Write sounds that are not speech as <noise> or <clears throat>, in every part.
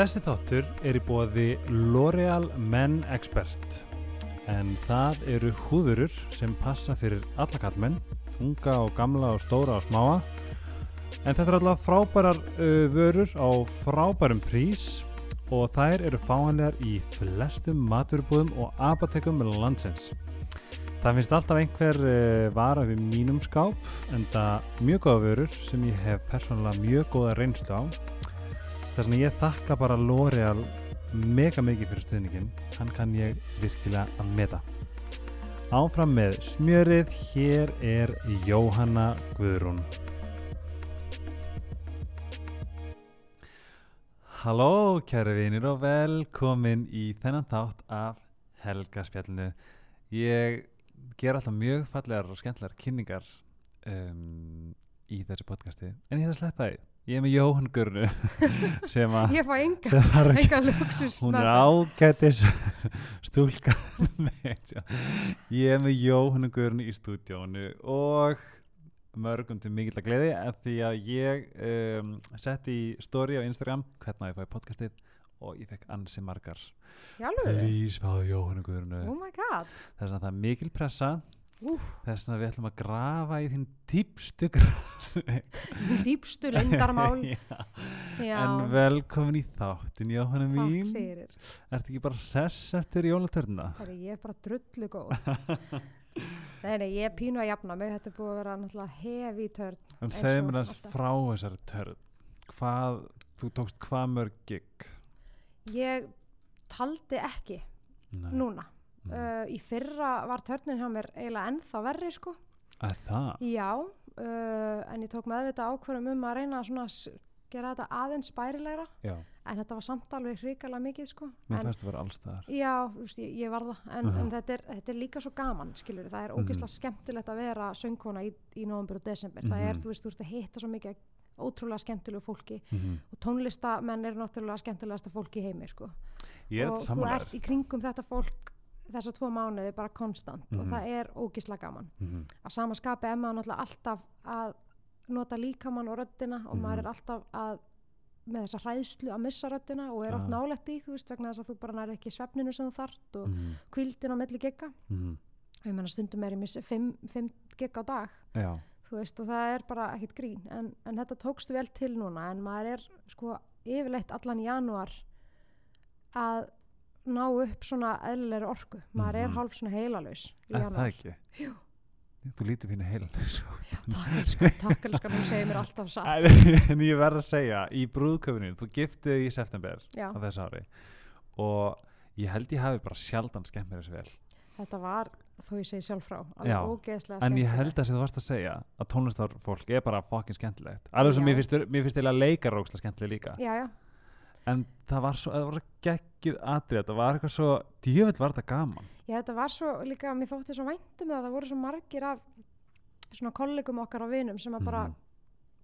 Þessi þáttur er í bóði L'Oreal Men Expert. En það eru húðurur sem passa fyrir alla kallmenn, unga og gamla og stóra og smáa. En þetta er alltaf frábærar uh, vörur á frábærum prís og þær eru fáanlegar í flestum maturubúðum og apotekum landsins. Það finnst alltaf einhver uh, vara við mínum skáp en það mjög góða vörur sem ég hef persónulega mjög góða reynslu á þess að ég þakka bara L'Oreal mega mikið fyrir stuðningin hann kann ég virkilega að meta. Áfram með smjörið hér er Jóhanna Guðrún. Halló kæri vinir og velkomin í þennan þátt af Helgaspjallinu. Ég ger alltaf mjög fallegar og skemmtlegar kynningar um, í þessu podcasti en ég ætla að sleppa því ég er með Jóhann Gurnu <laughs> sem að Ég fá enga, enga luxus hún er ágætis <laughs> stúlka <laughs> ég er með Jóhann Gurnu í stúdjónu og mörgum til mikill að gleði af því að ég um, setti í story á Instagram hvernig að ég fæði podcastið og ég fekk ansi margar alvöru? please fáðu Jóhann Gurnu Oh my god. þess að það er mikil pressa þess að við ætlum að grafa í þín dýpstu <laughs> dýpstu leyndarmál. <laughs> Já. Já, en velkomin í þáttin Jóhanna mín. Ertu ekki bara hress eftir jólatörna? Ég er bara drullu góð. <laughs> nei, nei, ég er pínu að jafna mig. Þetta er búið að vera hefi törn. En og mér alltaf. frá þessari törn Hvað, þú tókst hvað mörg gig? Ég taldi ekki Nei. núna. Mm. Uh, í fyrra var törnin hjá mér eiginlega ennþá verri, sko. Að það? Já, uh, en ég tók meðvita ákvörðum um að reyna að gera þetta aðeins bærilegra. Já, En þetta var samt alveg hrikalega mikið, sko. mér fannst það vera allstaðar Já, veist, ég, ég var það, en, Mhm. en þetta, er, þetta er líka svo gaman, skilur það er Mhm. ógeðslega skemmtilegt að vera söngkona í, í november og desember, það er, Mhm. þú veist, þú veist að hitta svo mikið ótrúlega skemmtilegu fólki mm -hmm. og tónlistamenn eru náttúrulega skemmtilegasta fólki heimi, sko Ég og þú ert í kringum þetta fólk þessa tvo mánuði bara konstant og Mhm. það er ógeðslega gaman mm -hmm. að sama skapi er maður náttúrulega alltaf að nota líkamann og röddina og Mhm. maður er alltaf að með þessa hræðslu að missa röddina og er oft Já. nálægt í, þú veist, vegna þess að þú bara nærið ekki svefninu sem þú þart og Mm kvildin á milli gegga -hmm. ég menna stundum er ég missi fimm, fimm gegg á dag Já, þú veist og það er bara ekkit grín en, en þetta tókstu vel til núna en maður er sko yfirleitt allan í janúar að ná upp svona eðlilegri orku. Maður er Mhm. hálf svona heilalös er það janúar ekki? Jú. Þú lítur fyrir heil takk elskan, hún segir mér alltaf satt. <laughs> En ég verð að segja Í brúðköpuninu, þú giftið í september Já, á þess ári og ég held ég hafi bara sjaldan skemmt mér þessu vel. Þetta var þó ég segi sjálf frá Já, En ég held að sem þú varst að segja að tónlistarfólk er bara fokkin skemmtilegt. Alveg sem mér finnst, finnst eiginlega leikarókslega skemmtileg líka. Já, já, en það var svo, það var svo geggjuð atrið það var eitthvað svo, djöfull var þetta gaman Já, þetta var svo líka, mér þótti svo væntum það, það voru svo margir af svona kollegum okkar og vinum sem að bara Mhm.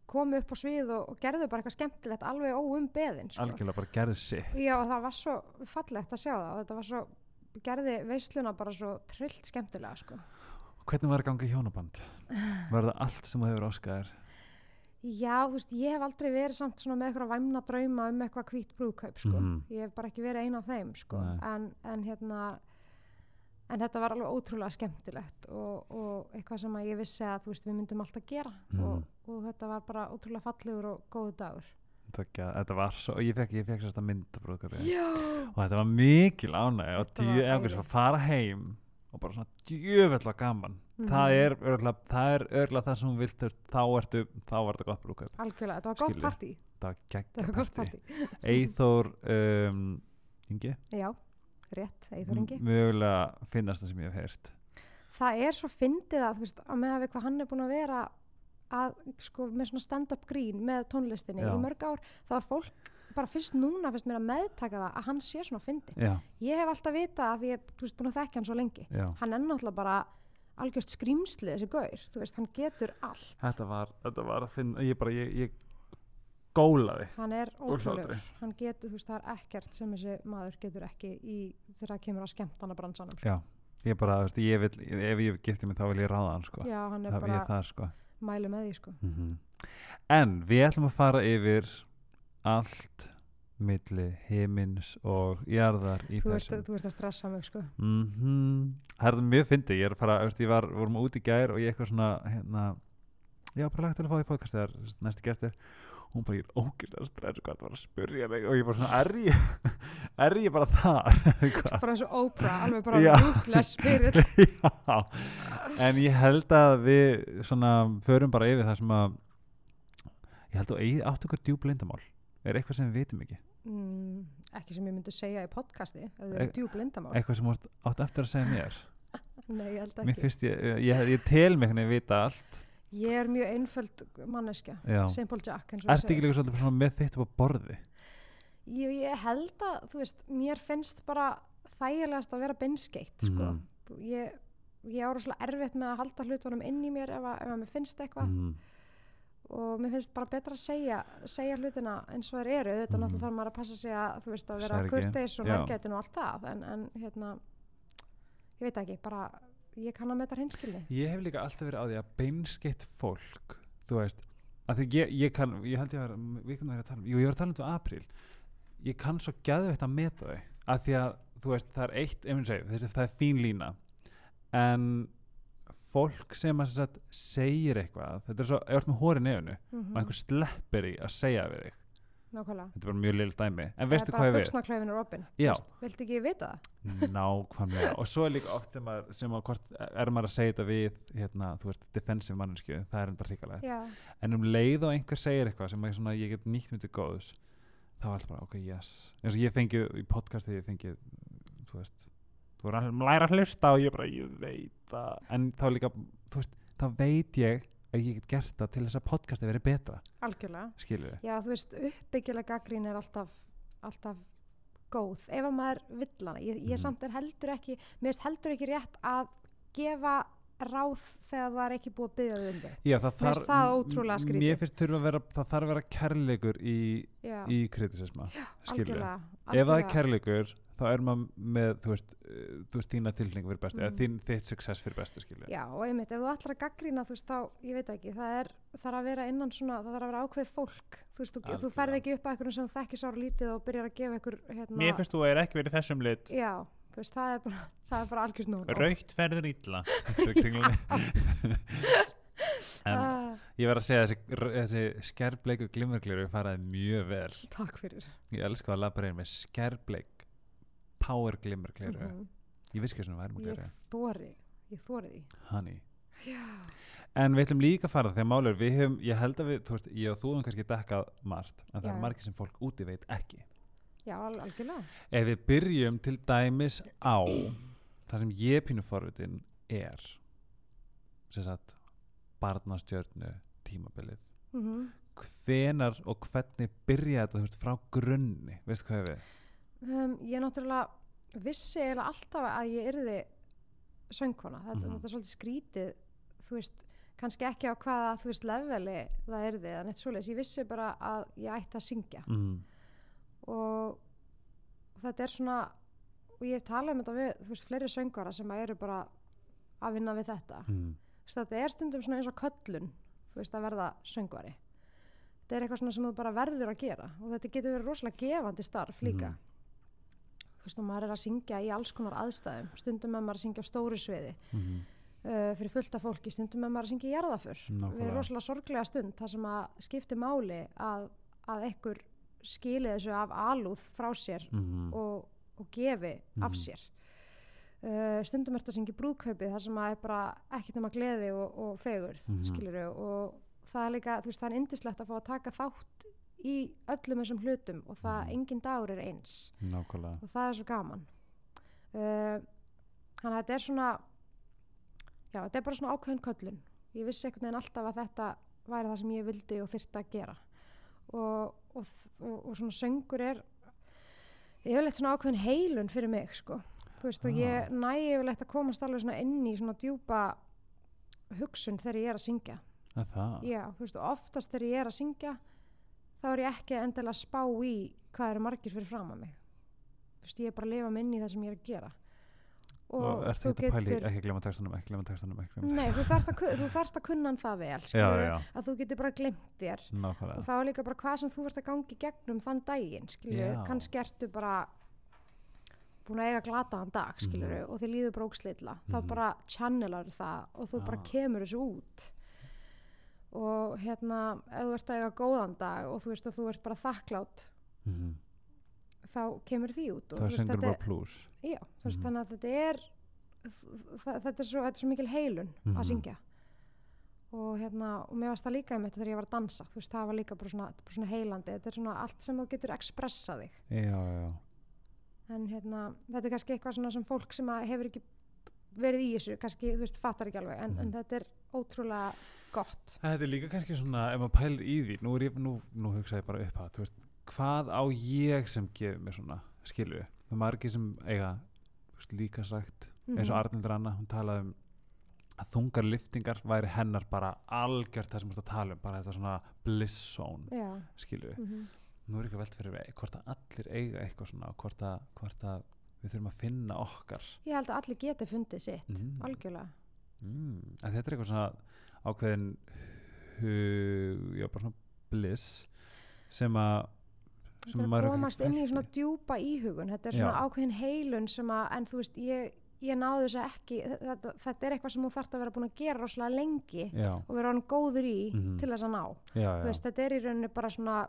komu upp á svið og, og gerðu bara eitthvað skemmtilegt alveg óum beðin sko. algjörlega bara gerði sig Já, og það var svo fallegt að sjá það og þetta var svo, gerði veisluna bara svo trillt skemmtilega sko. hvernig var að ganga í hjónaband? var það allt sem þú hefur óskaðir? Já, þú veist, ég hef aldrei verið samt svona með eitthvað væmna drauma um eitthvað hvít brúðkaup sko. Mhm. ég hef bara ekki verið ein af þeim sko. En, en hérna en þetta var alveg ótrúlega skemmtilegt og, og eitthvað sem að ég vissi að þú veist, við myndum alltaf gera Mhm. og, og þetta var bara ótrúlega fallegur og góðu dagur Þetta, þetta var svo, ég fekk, ég fekk sérst að mynda brúðköpi Já, og þetta var mikil ánæg og Þetta djö, var eða æði. að fara heim og bara svona djöfull var gaman það er örgulega það er örgulega það sem þú vilt þá ertu, þá var þetta gott brúðköp algjörlega, þetta var gott partí. Það var geggja partí. <laughs> Eithór um, Ingi? Já, rétt, Eithóringi mögulega finnast það sem ég hef heyrt. Það er svo fyndið að, veist, að með að við hvað hann er búin að vera að, sko, með svona stand-up grín með tónlistinni Já. í mörg ár, þá er fólk bara fyrst núna fyrst mér að meðtaka það að hann sé svona fyndin. já, Ég hef alltaf vitað að ég, veist, búin að þekka hann svo lengi. já. Hann er náttúrulega bara algjört skrýmsli þessi gaur, þú veist, hann getur allt. Þetta, var, þetta var að finna ég bara, ég, ég gólaði Hann er ótrúlegur. Hann getur, þú veist, það er ekkert sem þessi maður getur ekki í þegar það kemur að skemmtana bransanum. Sko. já, ég bara, þú veist, ég vil ef ég giftið mig þá vil ég ráða hann sko. Já, hann er það, bara það sko mælu með því, sko. mm en við ætlum að fara yfir allt milli himins og jarðar í þú, ert, þessum. þú ert að stressa mig sko. Mm það er mjög fyndi ég er bara, veist, ég var, vorum út í gær og ég eitthvað svona hérna, já, bara lagt til að fá því podcast þegar næsti gestur hún bara, ég er ógist að stressa hvað það var að spyrja mig? Og ég bara svona, er ég er ég bara það <laughs> Eitthvað. bara eins og Oprah, alveg bara ruthless spirit <laughs> já, en ég held að við svona förum bara yfir það sem að ég held að eigi átt okkur djúb lindamál er eitthvað sem við vitum ekki? Mm, ekki sem ég myndi segja í podcasti eitthvað sem átt- eftir að segja mér? <laughs> Nei, ég held ekki. finnst ég, ég, ég tel mig henni að vita allt. Ég er mjög einföld manneskja já, Simple Jack og ertu ekki líka svolítið með þitt upp á borði? Ég, ég held að, þú veist, mér finnst bara þægilegast að vera beinskeitt sko. Þú- ég, ég á rosalega erfitt með að halda hlutunum inn í mér ef að, ef að mér finnst eitthvað. Mm. Og mér finnst bara betra að segja, segja hlutina eins og þeir eru, þetta Mhm. náttúrulega þarf maður að passa sig að þú veist að vera kurteis og já. nærgætin og allt það en, en hérna ég veit ekki, bara ég kann að meta hinskilni ég hef líka alltaf verið á því að beinskeitt fólk þú veist, að því ég, ég kann ég held ég að vera, við kannum verið að tala um jú, ég var að tala um þetta apríl. Ég kann svo gæðveitt að meta þau að því að, þú veist, það er eitt ef ég segi, það er fín lína. En fólk sem að sagt, segir eitthvað þetta er svo, þú ert með hóri nefnu mm og einhver sleppir í að segja við þig. Nákvæmlega. Þetta er bara mjög lill dæmi. En veistu Það hvað er ég bara við? buxnaklaufin er opinn Já. Veist, viltu ekki vita það? Nákvæmlega. Og svo er líka oft sem að, sem að hvort er maður að segja þetta við hérna, þú veist, defensive mannesku það er enda hrikalegt. Já, en um leið og einhver segir eitthvað sem svona, ég get nýtt myndi góðs þá er alltaf bara, ok, yes. Eins og ég fengið í podcasti ég fengið, þú veist þú voru að læra að hlusta og ég bara, ég veit það en þá líka, þú veist, þá veit ég að ég get gert það til þess að podcasti verið betra, algjörlega skilur við Já, þú veist, uppbyggilega gaggrín er alltaf, alltaf góð ef að maður vill hana. Ég, ég Mhm. samt er heldur ekki, mér finnst heldur ekki rétt að gefa ráð þegar það er ekki búið að byggja þau um þau. Já, það finnst þarf, það ótrúlega skrítið. mér finnst þurfa að vera, það þarf að vera kærleikur í, Já, í kritisisma, skilur algjörlega. ef það er algjörlega. kærleikur þá er maður með þú veist, uh, þú veist þína tilningu fyrir bestu Mhm. eða þín, þitt success fyrir bestu skilja Já, og einmitt, ef þú ætlar að gaggrína, þú veist, þá, ég veit ekki, það er, þarf að vera innan svona, það þarf að vera ákveð fólk, þú veist, þú, þú ferð ekki upp að einhverjum sem þekkir sára lítið og byrjar að gefa einhver, hérna, Mér finnst þú að er ekki verið í þessum lit já, þú veist, það er bara, <laughs> það er bara algjörst nú. Raukt ferður kringlunni. <laughs> en Ah, ég verð að segja þessi, r- þessi skerbleiku glimmergliru faraði mjög vel takk fyrir. ég elska að labra inn með skerbleik power glimmergliru Mhm. ég vissi ekki sem það væri með Ég gliru þóri, ég þóri því. honey. En við ætlum líka að fara þegar málur við höfum, ég held að við, veist, ég og þú höfum kannski dekkað margt, en það Já. er margir sem fólk úti veit ekki. Já, al algjörlega. Ef við byrjum til dæmis á það sem ég pínu forvitin er sem sagt barnastjörnu tímabilið Mm hvenar og hvernig byrja þetta veist, frá grunni, veistu hvað ég við um, ég náttúrulega vissi eiginlega alltaf að ég yrði söngkona. Þetta, Mhm. þetta er svolítið skrítið, þú veist, kannski ekki á hvaða, þú veist, leveli það yrði eða neitt svoleiðis. Ég vissi bara að ég ætti að syngja mm. og, og þetta er svona, og ég hef talað um þetta við, þú veist, fleiri söngvara sem að eru bara að vinna við þetta. Mm. Þú veist, þetta er stundum svona eins og köllun þú veist að verða söngvari þetta er eitthvað svona sem þú bara verður að gera og þetta getur verið rosalega gefandi starf líka Mhm. Veist maður er að syngja í alls konar aðstæðum stundum er maður að syngja á stóru sviði Mm. uh, fyrir fullta fólki, stundum er maður að syngja í jarðaför við erum rosalega sorglega stund þar sem að skipti máli að, að ekkur skili þessu af alúð frá sér Mm. og, og gefi af Mhm. sér uh, stundum er þetta að syngja í brúðkaupið þar sem að er bara ekkert nema gleði og, og fegurð Mhm. mm og það er líka, þú veist, það er indislegt að fá að taka þátt í öllum þessum hlutum og það Mhm. engin dagur er eins. Nákvæmlega. Og það er svo gaman. Uh, þannig að þetta er svona já, þetta er bara svona ákveðin köllun. Ég vissi einhvern veginn alltaf að þetta væri það sem ég vildi og þyrfti að gera. Og, og, og, og svona söngur er yfirleitt svona ákveðin heilun fyrir mig sko. Þú veist og ég næ yfirleitt að komast alveg svona inn í svona djúpa hugsun þegar ég er að syngja. Er það? já, þú veist, oftast þegar ég er að syngja þá er ég ekki endilega að spá í hvað eru margir fyrir fram að mig veist, ég er bara að lifa mig inn í það sem ég er að gera og, og, þú þetta pæli, getur ekki glemma textunum ekki glemma textunum ekki glemma Nei, þú þarft að, kunna hann það vel skilurðu, já. að þú getur bara glemt þér og nákvæmlega þá er líka bara hvað sem þú ert að gangi gegnum þann daginn, skilur Já. kannski ertu bara búin að eiga glataðan dag, skilur Mhm. og þið líður bróksleitla, þá Mhm. bara channelar það og þú bara Ah. kemur þessu út og hérna ef þú ert að eiga góðan dag og þú veist og þú ert bara þakklátt Mhm. þá kemur því út og það þú veist, sengur bara plus já, veist, Mhm. þannig að þetta er þetta er svo, þetta er svo mikil heilun Mhm. að syngja og hérna, og mér varst það líka einmitt þegar ég var að dansa, þú veist, það var líka bara svona, bara svona heilandi, þetta er svona allt sem þú getur expressað þig, já, já, já en hérna þetta er kannski eitthvað svona sem fólk sem að hefur ekki verið í þessu, kannski, þú veist, fattar ekki alveg, en, en Mhm. þetta er ótrúlega gott. Þetta er líka kannski svona, ef maður pælir í því, nú, ég, nú, nú hugsa ég bara upp að, veist, hvað á ég sem gefur mér svona, við, það er margir sem eiga, veist, líka sagt, eins og Mhm. Arnildur Anna, hún talaði um að þungar liftingar væri hennar bara algjört það sem þú tala um, bara þetta svona bliss zone, skilur við. mm Nú er ekki velt fyrir við, hvort að allir eiga eitthvað svona, hvort að, hvort að við þurfum að finna okkar. ég held að allir geti fundið sitt, Mm. algjörlega. Mm, en þetta er eitthvað svona ákveðin hug, já bara svona bliss sem að sem Þetta er að komast inn í svona djúpa íhugun. Þetta er svona Já. ákveðin heilun sem að, en þú veist, ég, ég náðu þess að ekki þetta, þetta er eitthvað sem þú þarft að vera búin að gera rosalega lengi já, og vera hann góður í Mhm. til þess að ná. Já, veist, þetta er í rauninni bara svona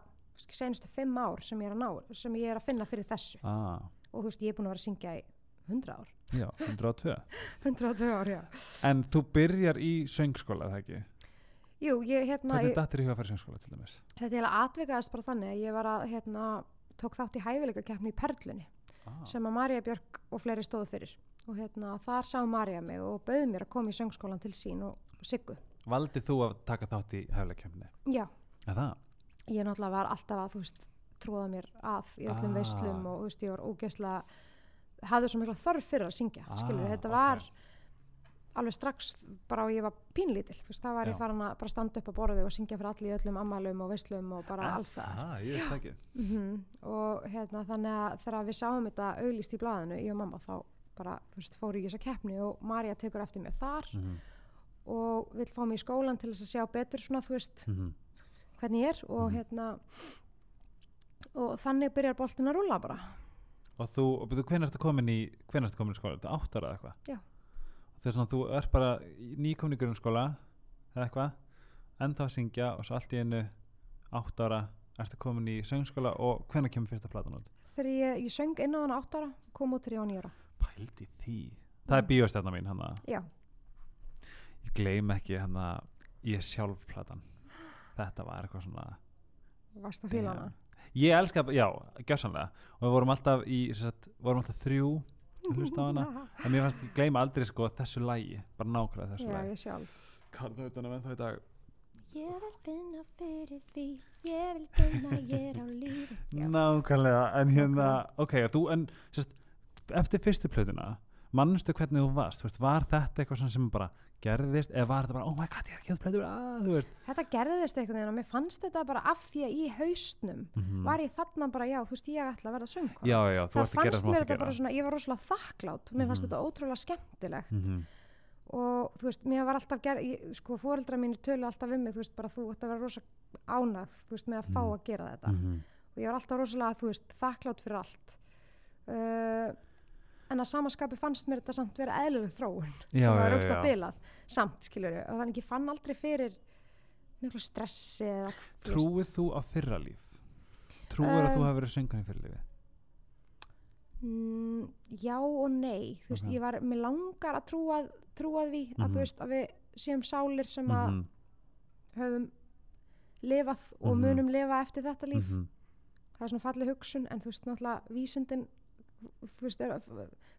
senustu fimm ár sem ég er að ná sem ég er að finna fyrir þessu. Ah, og þú veist, ég er búin að vera að syngja í 100 ár já, 102 102 ár, já. En þú byrjar í söngskóla það ekki? Jú, ég hérna, hvernig ég, í huga að fara í söngskóla til dæmis? Þetta er eiginlega atvikaðast bara þannig að ég var að, hérna, tók þátt í hæfileikakeppni í Perlunni ah, sem að Marja Björk og fleiri stóðu fyrir. Og hérna, þar sá Marja mig og bauði mér að koma í söngskólan til sín og Siggu. valdið þú að taka þátt í hefleikjumni Já, er það? ég náttúrulega var alltaf að, þú veist, tróða mér að í öllum Ah. veislum og, þú veist, ég hafði svo mikla þörf fyrir að syngja, Ah, skilur, þetta var alveg strax bara og ég var pínlítill, þú veist, þá var Já. ég farin að bara standa upp á borðu og syngja fyrir allir öllum ammælum og veislum og bara alls það. ah, veist ekki Mm og hérna þannig að þegar við sáum þetta auglýst í blaðinu, ég og mamma þá bara, þú veist, fóru í þessa keppni og Marja tekur eftir mér þar mm og vill fá mig í skólan til þess að sjá betur svona, þú veist, -hmm. hvernig ég er og Mhm. hérna og þannig byrjar boltin að rúla bara og þú, hvernig ertu komin í hvernig ertu komin í skóla, þetta er áttara eða eitthvað? Já. er svona, þú ert bara nýkomin í grunnskóla eða eitthvað, enda að syngja og svo allt í einu áttara ertu komin í söngskóla og hvernig kemur fyrsta platan út? þegar ég, ég söng inn á hana átt ára kom út þegar ég var nýjara Pældi því. Það er Mm. bíóstjarnar mín hann já, ég gleym ekki hann að ég sjálf platan. Þetta var eitthvað svona varst að fíla hana ég elska, já, gjössanlega og við vorum alltaf í, sagt, vorum alltaf þrjú hlusta á hana. <laughs> En mér fannst ég gleyma aldrei sko þessu lægi bara nákvæmlega þessu já, lægi ég sjálf. Kann það utan að venn þá í dag. Ég vil finna fyrir því. Ég vil finna ég er á lífi. <laughs> Já. nákvæmlega, en hérna ok, og þú, en sérst, eftir fyrstu plötuna mannstu hvernig þú varst, þú veist, var þetta eitthvað sem bara gerðist, eða var þetta bara oh my god, ég er ekki að plötu, að, þú veist þetta gerðist veginn og mér fannst þetta bara af því að í haustnum mm var ég þarna bara, já, þú veist, ég ætla að verða söngkona já, já, þú það að fannst mér að þetta bara svona, ég var rosalega þakklátt mér fannst Mhm. þetta ótrúlega skemmtilegt Mhm. og þú veist, mér var alltaf gerð, ég, sko, fóreldra mínir tölu alltaf við mig, þú veist, bara þú ætti að vera rosa ánægð, þú veist, með að fá Mhm. að gera þetta Mhm. og ég var alltaf rosalega, þú veist, þakklátt fyrir allt uh, en að samaskapi fannst mér þetta samt vera eðlileg þróun já, sem var já. bilað, samt, skilur og þannig ég fann aldrei fyrir miklu stressi eða, trúið þú á fyrra líf trúið að þú Um, hafi verið söngan í fyrra lífi Mm, já og nei þú veist, Ok. ég var, mér langar að trúa, trúa því að Mhm. þú veist að við séum sálir sem að Mhm, höfum lifað og Mhm. munum lifa eftir þetta líf mhm. það er svona falleg hugsun en þú veist náttúrulega vísindin veist, er,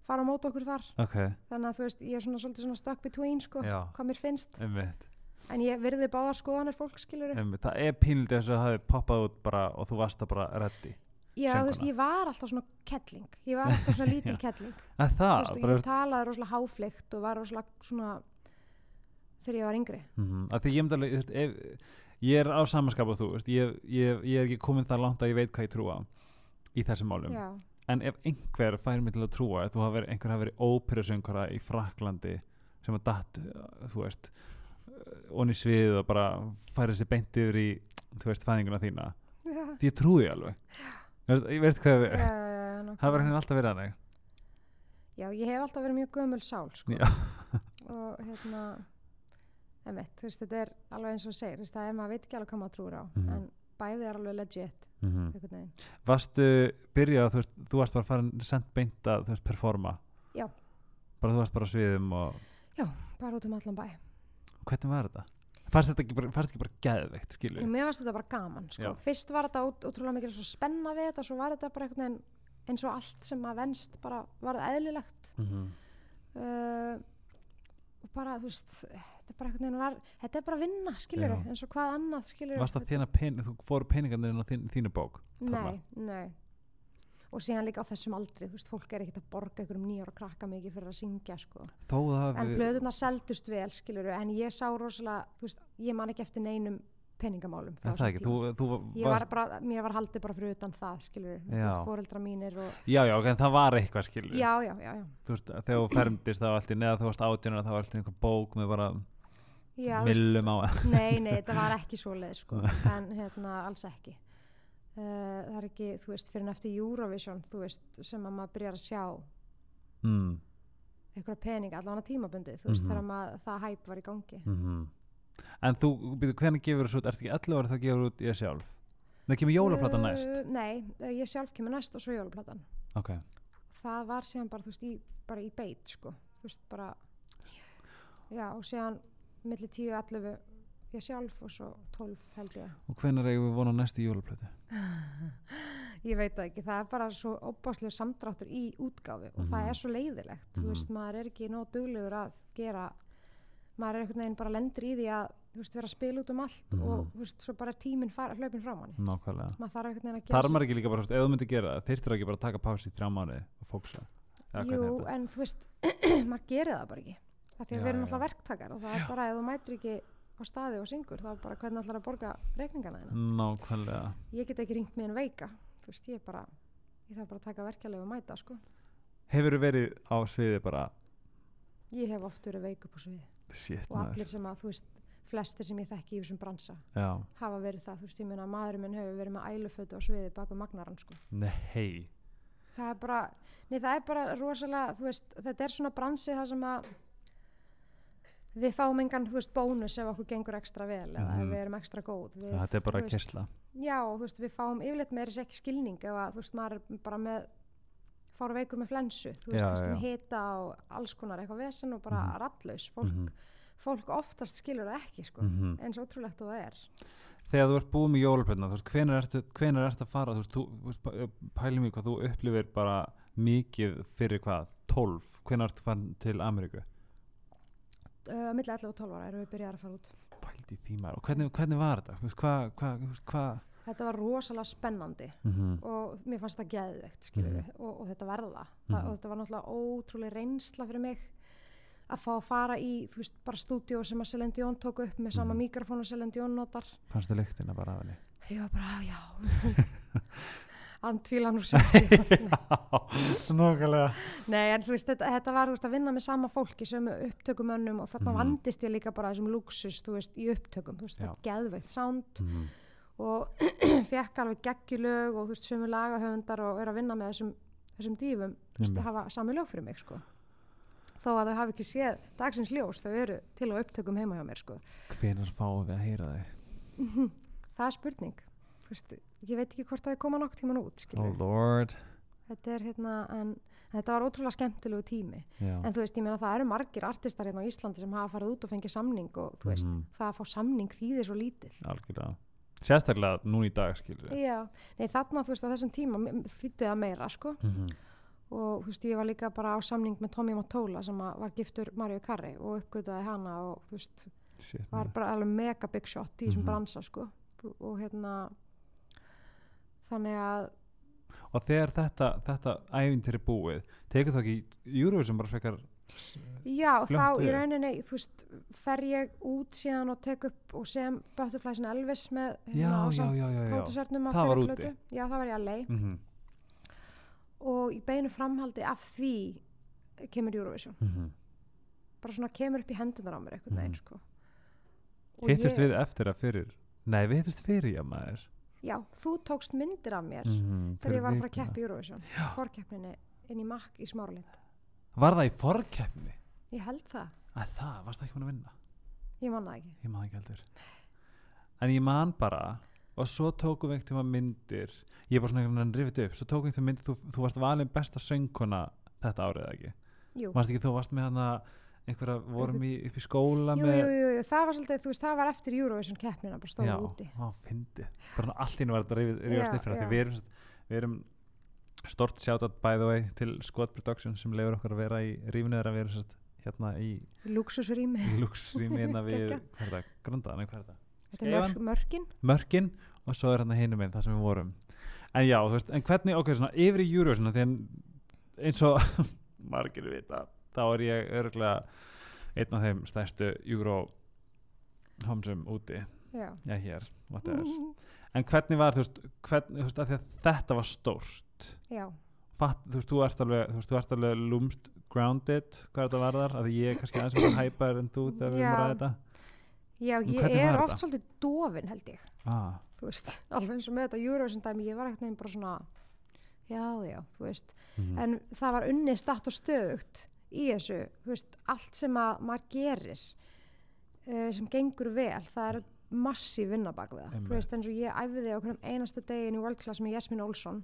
fara á mót okkur þar. Ok, þannig að þú veist, ég er svona svona stuck between sko, hvað mér finnst. Einmitt, en ég virði báðar skoðanir fólk það er pínlítið þess að það hafi poppað út bara og þú varst að bara reddi já, þú veist, ég var alltaf svona kettling. Ég var alltaf svona lítil <laughs> kettling. Að Þú það, veist, og bara ég talaði rosalega háfleikt og var rosalega svona þegar ég var yngri. Mm að því ég alveg, þú veist, ef, ég er á samanskap og þú, veist, ég, ég, ég er ekki komin það langt að ég veit hvað ég trúa í þessum málum, já, en ef einhver fær mig til að trúa að verið, einhver hafi verið óperusöngara í Fraklandi sem að datt, uh, þú veist uh, onni sviðið og bara færi sér beint yfir í, þú veist, fæðinguna þína Já, því ég trúi alveg ég veist hvað já, já, það nákvæmlega. henni alltaf verið hannig Já, ég hef alltaf verið mjög gömul sál sko. <laughs> Og hérna emitt, þú veist, þetta er alveg eins og segir, það er maður veit ekki alveg hvað maður trúir á Mhm. en bæði er alveg legit mm veginn. Varstu byrjað, þú þú varst bara farin sendt beint að, þú veist, performa Já. bara þú varst bara sviðum og bara út um allan bæ hvernig var þetta? Fannst þetta ekki bara, fannst bara geðveikt, skilur? og mér varst þetta bara gaman sko. Já. fyrst var þetta út, útrúlega mikil svo spenna við þetta svo var þetta bara einhvern veginn eins og allt sem að venst bara var eðlilegt Mm -hmm. uh, bara, þú veist þetta er bara einhvern veginn var, þetta er bara vinna skilur Já. eins og hvað annað skilur Varst það þína pening, þú fóru peningarnir inn á þín, þínu bók? þarna? Nei, nei og síðan líka á þessum aldri, þú veist, fólk er ekkert að borga ykkur um nýjára krakka mikið fyrir að syngja sko. Þó það en blöðuna seldust vel, skilur en ég sá rosalega, þú veist, ég man ekki eftir neinum peningamálum það ekki, þú, þú var bara, mér var haldið bara fyrir utan það, skilur fóreldra mínir og, Já, já, en það var eitthvað, skilur já, já, já, já, Þú veist, þegar þú fermdist það var alltaf neða þú varst átjónur það var alltaf einhver bók með bara millum á nei, nei, þetta var ekki svoleið, sko, <laughs> en hérna, alls ekki. Uh, það er ekki, þú veist, fyrir en eftir Eurovision, þú veist, sem að maður byrjar að sjá mm, einhverja peninga, allavega tímabundið, þú veist, Mhm. þegar maður, það hæp var í gangi. Mm En þú, byrju, hvernig gefur þessu út, ertu ekki 11 ára þá gefur út ég sjálf? Það kemur jólaplata næst Uh, nei, uh, ég sjálf kemur næst og svo jólaplatan Ok, það var síðan bara, þú veist, í, bara í beit sko, þú veist, bara já, og síðan milli 10 og 11 ég sjálf og svo 12 held ég og hvenær eigum við vona næstu jólaplötu? <laughs> ég veit það ekki, það er bara svo óbáslega samdráttur í útgáfi og það Mhm. er svo leiðilegt, Mhm. þú veist, maður er ekki nóg duglegur að gera maður er einhvern veginn bara lendur í því að þú veist, vera að spila út um allt Mhm. og þú veist, svo bara tíminn fara, hlaupin frá manni Nákvæmlega maður þarf einhvern veginn að gera Þar maður ekki líka bara, þú veist, ef þú myndir gera það þyrftir ekki bara að taka pási í þrjá mánuði og fóksa Jú, en þú veist, <clears throat> maður gerir það bara ekki. Það því að Já, við erum já. alltaf verktakar og það er bara ef þú mætir ekki á staði og syngur, þá bara hvernig ætlar að borga reikningana þína. Nákvæmlega sko. Ég hef oft verið veik upp á sviði Shit og allir sem að, þú veist, flestir sem ég þekki í þessum bransa Já, hafa verið það, þú veist, ég meina að maðurinn minn hefur verið með ælufötu á sviði baku magnarann, sko. nei. Það er bara, nei það er bara rosalega, þú veist, þetta er svona bransi það sem að við fáum engan, þú veist, bónus ef okkur gengur ekstra vel eða ef við erum ekstra góð. Við, Þetta er bara veist, kessla já, og þú veist, við fáum yfirleitt með þess ekki skilning ef að, þú veist, maður er bara með fára veikur með flensu, þú veist, já. með hita og alls konar eitthvað vesen og bara Mhm. rallaus fólk, Mhm. fólk oftast skilur það ekki, sko, Mhm. eins ótrúlegt og það er Þegar þú ert búið með jólaplötuna, þú veist, hvenær ertu, hvenær ertu að fara, þú veist, þú, veist, pæ- pælum í hvað þú upplifir bara mikið fyrir hvað, 12, hvenær ertu farin til Ameríku? uh, milli 11 og 12 ára erum við byrjað að fara út Pældi í því maður, og hvernig, hvernig var þetta? Þú veist, hvað, hvað, hvað? Þetta var rosalega spennandi Mm -hmm. og mér fannst það geðveikt skilur Mhm. og, og þetta verða það, Mhm. og þetta var náttúrulega ótrúlega reynsla fyrir mig að fá að fara í þú veist, bara stúdíó sem að Celine Dion tók upp með sama Mhm. mikrofón og Celine Dion notar Fannstu lyktina bara af henni? ég var bara, "Ah, já <laughs> andvílan úr sér <laughs> Nákvæmlega. nei, en þú veist, þetta, þetta var veist, að vinna með sama fólki sem upptökumönnum og þarna Mhm. vandist ég líka bara þessum luxus þú veist, í upptökum, þú veist, er geðveikt sound Mm og <clears throat> fekk alveg geggjulög og þú veist, sömu lagahöfundar og er að vinna með þessum, þessum dífum þú veist, að hafa sami lög fyrir mig sko. þó að þau hafi ekki séð dagsins ljós, þau eru til á upptökum heima hjá mér sko. Hvenær fáum við að heyra þig? <laughs> það er spurning veist, ég veit ekki hvort það er koma nokk tíman út Oh þetta er hérna en þetta var ótrúlega skemmtilegu tími Já. en þú veist, ég meina það eru margir artistar hérna á Íslandi sem hafa farið út og fengið samning og þú veist, Mhm. það að fá samning þýðir svo lítið Algjörlega. Sérstaklega núna í dag, skilur. Já, nei þarna þú veist á þessum tíma þýddi það meira sko Mm -hmm. og þú veist ég var líka bara á samning með Tommy Mottola sem var giftur Mario Carri og uppgötaði hana og þú veist Shit, var bara alveg mega big shot í þessum Mhm. bransa sko og, hérna þannig að Og þegar þetta, þetta æfintir er búið, tekur það ekki Eurovision bara frekar já Fljótt þá í rauninni þú veist fer ég út síðan og tek upp og sem Butterflies and Elvis með já, ásamt pródúsernum á úti. plötu. já það var í LA mm og í beinu framhaldi af því kemur Eurovision. Mhm. bara svona kemur upp í hendunar á mér einhvern veginn Mhm. sko. Og Hittust ég- við eftir að fyrir Nei, við hittust fyrir, já maður. Já, þú tókst myndir af mér Mhm, þegar fyrir ég var að fara að í Eurovision. Fórkeppninni inn í makk í Smáralind Var það í forkeppni? ég held það, Að það, varst það ekki búin að vinna? ég man það ekki. Ég man ekki heldur. En ég man bara og svo tókum við einhvern tíma myndir. Ég er bara svona einhvern veginn rifið upp. Svo tókum við einhvern myndir, þú, þú varst valin besta söngkona þetta árið ekki? Jú, Manst ekki þú varst með hana einhverja, vorum í, upp í skóla jú, með jú, jú, jú, það var svolítið, þú veist, það var eftir Eurovision keppnina, bara stóð já, úti. á, fyndi bara svona allt í einu var þetta rifið- rifast Já, upp fyrir já. því við erum, sem sagt- við erum stort shoutout by the way til Scott Production sem leiður okkur að vera í rífinu þeirra. Við erum sagt hérna í luxusrými, hérna við, hvað er það, Gröndaðan, hvað er það? Þetta er mörk, Skeifan? mörkin. Mörkin og svo er hérna hinum einn þar sem við vorum. En já, þú veist, en hvernig, ok, svona yfir í Eurovision, því en eins og <laughs> margir vita, þá er ég örgulega einn af þeim stærstu Euro homsum úti, já, já hér whatever. en hvernig var, þú veist, hvernig, þú veist, því þetta var stórt já, Fatt, þú veist, þú ert alveg, þú veist, þú ert alveg lúmst grounded, hvað þetta varðar að því ég er kannski aðeins mjög hæpaður en þú þegar við erum að ræða þetta já, ég er oft svolítið dofin held ég. Ah, þú veist, <laughs> alveg eins og með þetta Eurovision dæmi, ég var ekkert neginn bara svona já, já, þú veist. Mm, en það var unnið statt og stöðugt í þessu, þú veist, allt sem að maður gerir uh, sem gengur vel, það er massíf vinna bak við það, þú veist, eins og ég æfiði á einasta degin í World Class með Jasmine Olsson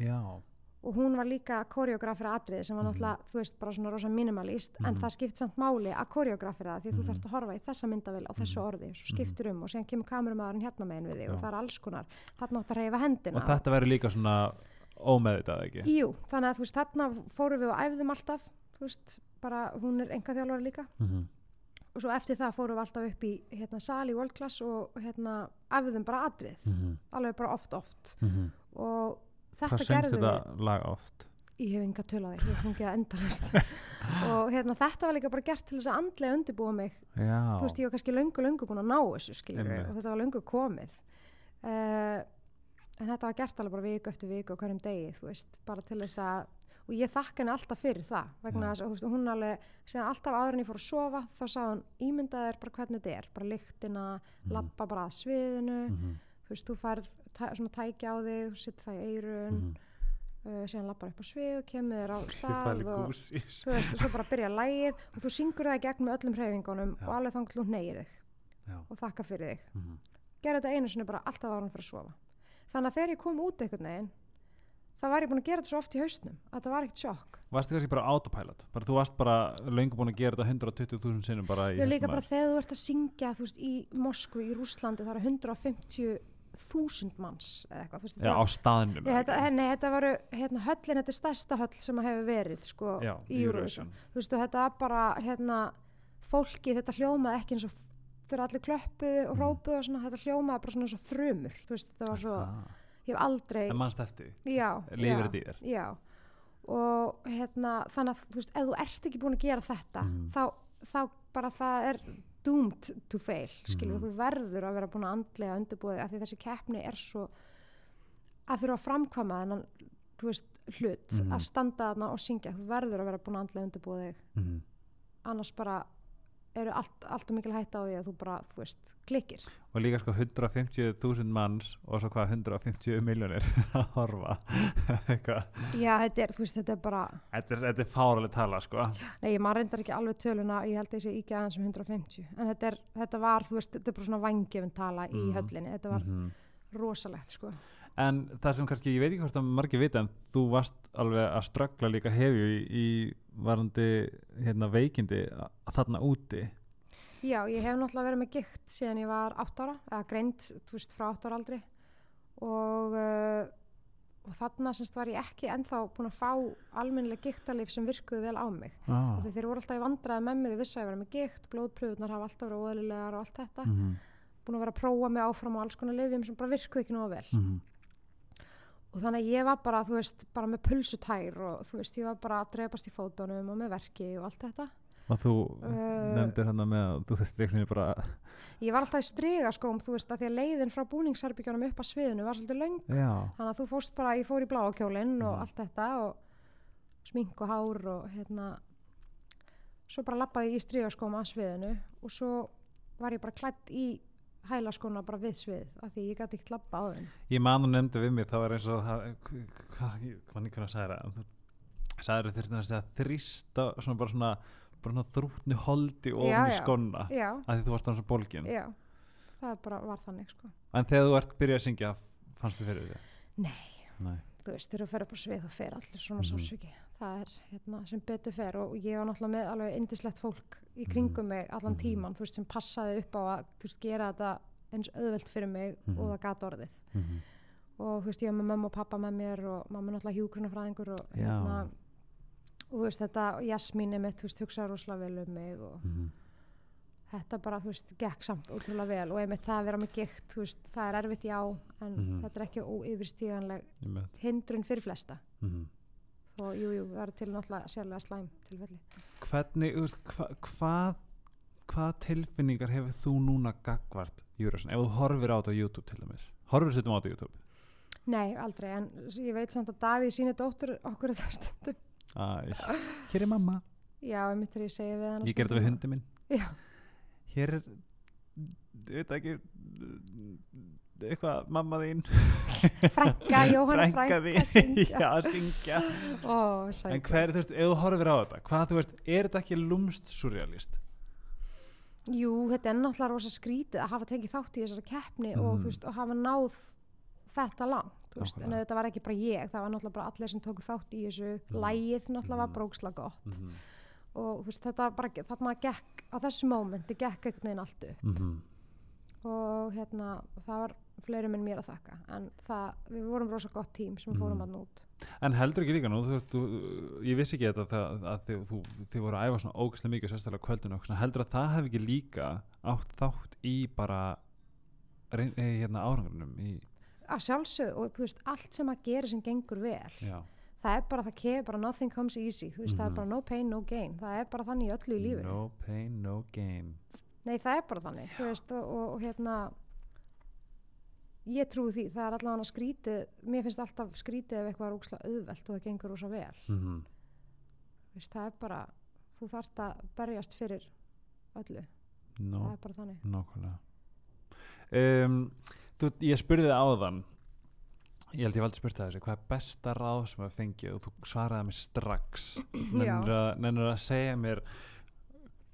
já, og hún var líka koreografir atriði sem var Mhm. náttúrulega, þú veist, bara svona rosa minimalist en Mhm. það skipt samt máli að koreografir það því að þú Mhm. þarfst að horfa í þessa myndavel á þessu orði, svo skiptir um og síðan kemur kamerumæðurinn hérna megin við þig Já. og það er alls konar. Þarna átt að reyfa hendina. Og þetta verður líka svona ómeðvitað ekki? Jú, þannig að þú veist, þarna fórum við og æfðum alltaf, þú veist, bara hún er enga þjálfari líka. Mm og svo eftir það fórum við alltaf upp í hérna sal í World Class og hérna æfðum bara atrið, -hmm. alveg bara oft oft. Mm og Hvað þetta sengst gerðum þetta við. lag oft? ég hef enga töl á því, ég hef fungið að endalust <laughs> og hérna þetta var líka bara gert til þess að andlega undirbúa mig. Já, þú veist, ég var kannski löngu, löngu búin að ná þessu skilur og þetta var löngu komið. Uh, en þetta var gert alveg bara viku eftir viku og hverjum degi, þú veist, bara til þess að og ég þakka henni alltaf fyrir það vegna þess að hún alveg síðan alltaf áður en ég fór að sofa þá sagði hún ímyndaðir bara hvernig þetta er bara lyktina, Mhm. labba bara að sviðinu. Mhm, þú veist, þú færð tæ, svona tæki á þig, sitt það í eirun mhm. uh, síðan labbar upp á svið kemur þér á <laughs> stað og þessu. þú veist, og svo bara byrja lægið og þú syngur það í gegn með öllum hreyfingunum Já. og alveg þangt þú neyir þig Já. og þakka fyrir þig Mhm. gera þetta einu sinni bara alltaf ára fyrir að sofa þannig að þegar ég kom út einhvern veginn þá var ég búin að gera þetta svo oft í hausnum að þetta var ekkert sjokk Varstu kannski bara autopilot? Bara, þú varst bara löngu búin að gera þetta 120.000 sinnum bara í ég líka hausnum bara þegar þú ert að syngja veist, í Moskvu, í Rúslandi það eru 150.000 manns eða eitthvað, veist, Já, á staðnum þetta, nei, þetta varu, hérna, höllin, þetta er stærsta höll sem hefur verið, sko, Já, í Eurovision. Þetta var bara, hérna, fólki, þetta hljómaði ekki eins og þegar allir klöppuðu og Mhm. rópuðu og svona, þetta hljómaði bara svona eins og þrumur, veist, þetta var svo, ég hef aldrei, En mannst eftir Lifir þetta í þér? já, og hérna, þannig að, þú veist, ef þú ert ekki búin að gera þetta, Mhm. þá, þá bara það er doomed to fail, skilur, Mhm. þú verður að vera búin að andlega undirbúið af því þessi keppni er svo að þurfa að framkvæma þennan þú veist, hlut, Mhm. að standa þarna og syngja, þú verður að vera búin að andlega undirbúið Mhm. annars bara eru allt, allt og mikil hætta á því að þú bara, þú veist, klikkir. Og líka sko 150.000 manns og svo hvað 150 miljónir <laughs> að horfa. <laughs> Já, þetta er, þú veist, þetta er bara Þetta er, þetta er fáraleg tala sko. Nei, maður reyndar ekki alveg töluna ég held að ég sé ekki aðeins um 150 en þetta, er, þetta var, þú veist, þetta er bara svona vangefin tala í Mhm. höllinni, þetta var Mhm. rosalegt, sko. En það sem kannski, ég veit ekki hvort að margir vita en þú varst alveg að ströggla líka hefju í, í varandi hérna, veikindi a- þarna úti Já, ég hef náttúrulega verið með gikt síðan ég var 8 ára, eða greint, þú veist, frá 8 ára aldri og, uh, og þarna semst var ég ekki ennþá búin að fá almennileg giktalif sem virkuðu vel á mig. ah. Því þeir voru alltaf í vandræði með mig, þau vissi að ég var með gikt, blóðpröfunar hafa alltaf verið óðlilegar og allt þetta. mm Búin að vera að prófa mig áfram á alls konar lifjum sem bara virkuðu ekki nógu vel. -hmm. Og þannig að ég var bara, þú veist, bara með pulsutær og þú veist, ég var bara að drefast í fótunum og með verki og allt þetta. Og þú Uh, nefndir hann með að þú einhvern veginn bara ég var alltaf í strigaskóm, þú veist, að því að leiðin frá búningsherbyggjónum upp að sviðinu var svolítið já, þannig að þú fórst bara, ég fór í bláa kjólinn og allt þetta og smink og hár og hérna svo bara lappaði ég í strigaskóm að sviðinu og svo var ég bara klætt í hælaskóna bara við svið af því ég gæti ekki lappa á þeim. Ég man og nefndi við mig það var eins og hvað hvað- hvað nýkvæmlega sagði það þú sagði þurfti að segja þrýsta svona bara svona bara svona þrútni holdi ofn í skonna já, af því þú varst þannig svo bólgin já, það bara var þannig sko. en þegar þú ert byrjað að syngja fannst þið fyrir þig? Nei. Nei. þú veist, þegar þú fer upp á svið þá fer allir svona Mhm. sársöki það er hérna, sem betur fer og ég var náttúrulega með alveg indislegt fólk í Mhm. kringum mig allan Mhm. tíman, þú veist, sem passaði upp á að þú veist, gera þetta eins auðvelt fyrir mig Mhm. og það gat orðið Mhm. og þú veist, ég var með mamma og pappa með mér og mamma náttúrulega hjúgrunafræðingur og hérna og þú veist, þetta, Jasmín er mitt, þú veist, hugsaði rosalega vel um mig og Mhm. þetta bara, þú veist, gekk samt ótrúlega vel og einmitt það að vera með gikt, þú veist, það er erfitt já en Mhm. þetta er ekki óyfirstíganleg hindrun fyrir flesta Mhm. og jú, jú, það eru til náttúrulega sérlega slæm tilfelli. hvernig, þú veist, hva, hvað hvaða tilfinningar hefur þú núna gagvart Júrasson, ef þú horfir á þetta á YouTube til dæmis, horfir setjum á þetta á YouTube Nei, aldrei, en ég veit samt að Davíð síni dóttur okkur <laughs> þetta stundum. Hér er mamma. Já, einmitt þegar ég segi við hann ég gerði þetta við hundi minn. Já, hér er ég veit ekki eitthvað mamma þín. Frænka, <laughs> Jóhann frænka, þín. syngja. <laughs> já, syngja. Ó, en hver, þú veist, ef þú horfir á þetta hvað, þú veist, er þetta ekki lúmst surrealist? Jú, þetta er náttúrulega rosa skrítið að hafa tekið þátt í þessari keppni og, Mhm. þú veist, og hafa náð þetta langt. Veist, en þetta var ekki bara ég, það var náttúrulega bara allir sem tóku þátt í þessu, Mhm. lægið náttúrulega var Mhm. brókslega gott mm -hmm. og veist, þetta var bara, þarna gekk á þessu mómenti gekk einhvern veginn allt upp Mm og hérna, það var fleiri minn mér að þakka en það, við vorum rosa gott tím sem fórum að nút En heldur ekki líka nú, þú, þú, ég vissi ekki þetta það, að þið, þú, þið voru að æfa svona ógæslega mikið sérstaklega á kvöldinu og heldur að það hef ekki líka átt þátt í bara reyn, e, hérna árangurnum í, að sjálfsögðu og veist, allt sem að gera sem gengur vel já, það er bara, það kemur bara nothing comes easy veist, það Mhm. er bara no pain, no gain það er bara þannig í öllu í lífinu. no pain, no gain. Nei, það er bara þannig, veist og, og, og hérna ég trúi því, það er allavega skrítið mér finnst alltaf skrítið ef eitthvað er ókslega auðvelt og það gengur rosa vel. Mm -hmm. Það er bara, þú þarft að berjast fyrir öllu, no, það er bara þannig. Nákvæmlega. Um, þú, ég spurði það áðan ég held ég valdi spurt það þessi hvað er besta ráð sem að fengið og þú svaraði mér strax <clears throat> nennir að, að segja mér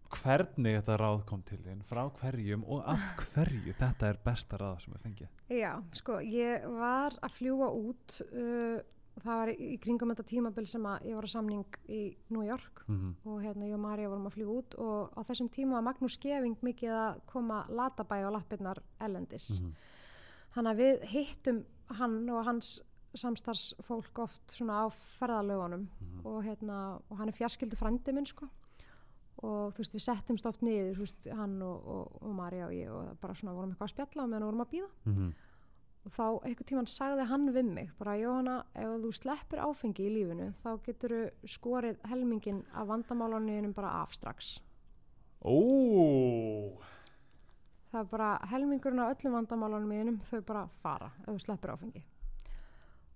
hvernig þetta ráð kom til þín frá hverjum og af hverju þetta er besta ráð sem að fengið Já, sko, ég var að fljúa út uh, það var í, kringum þetta tímabil sem að ég var á samning í New York mm -hmm. og hérna ég og Marja vorum að fljúa út og á þessum tíma var Magnús Skeving mikið að koma latabæ á lappirnar ellendis. Mhm. Þannig að við hittum hann og hans samstarfsfólk oft svona á ferðalögunum Mhm. og, hérna, og hann er fjarskildu frændi minn sko og þú veist við settumst oft niður veist, hann og, og, og Marja og ég og bara svona vorum eitthvað að spjalla meðan vorum að býða Mhm. og þá einhvern tímann sagði hann við mig bara Jóhanna, ef þú sleppir áfengi í lífinu þá getur þú skorið helmingin af vandamálanuðinum bara af strax Ó það er bara helmingurinn af öllum vandamálanum mínum þau bara fara ef þú sleppir áfengi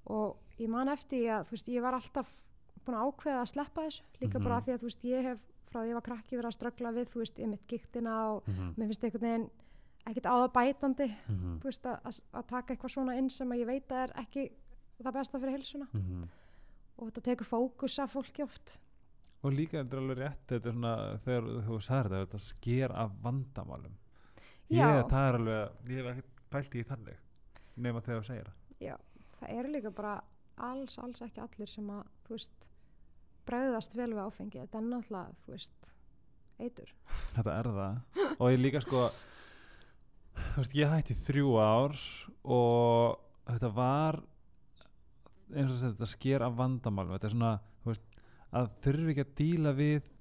og ég man eftir því að þú veist ég var alltaf búin að ákveða að sleppa þessu líka Mhm. bara af því að þú veist ég hef frá því ég var krakki verið að ströggla við þú veist ég mitt giktina og Mhm. mér finnst einhvern veginn ekkert á það bætandi Mhm. þú veist að, að, að taka eitthvað svona inn sem að ég veit að er ekki það besta fyrir heilsuna Mhm. og þetta tekur fókus af fólki oft og líka þetta er alveg rétt þetta er svona þegar þú sagðir þetta sker af vandamálum. Ég, það er alveg, ég hef ekki pælt í þannig nema þegar þú segir það. Já, það eru líka bara alls, alls ekki allir sem að, þú veist, bregðast vel við áfengi. Þetta er náttúrulega, þú veist, eitur. <laughs> þetta er það. Og ég líka sko þú veist, ég hætti þrjú ár og þetta var eins og þessi, þetta sker af vandamálum. Þetta er svona, þú veist, að þurfi ekki að díla við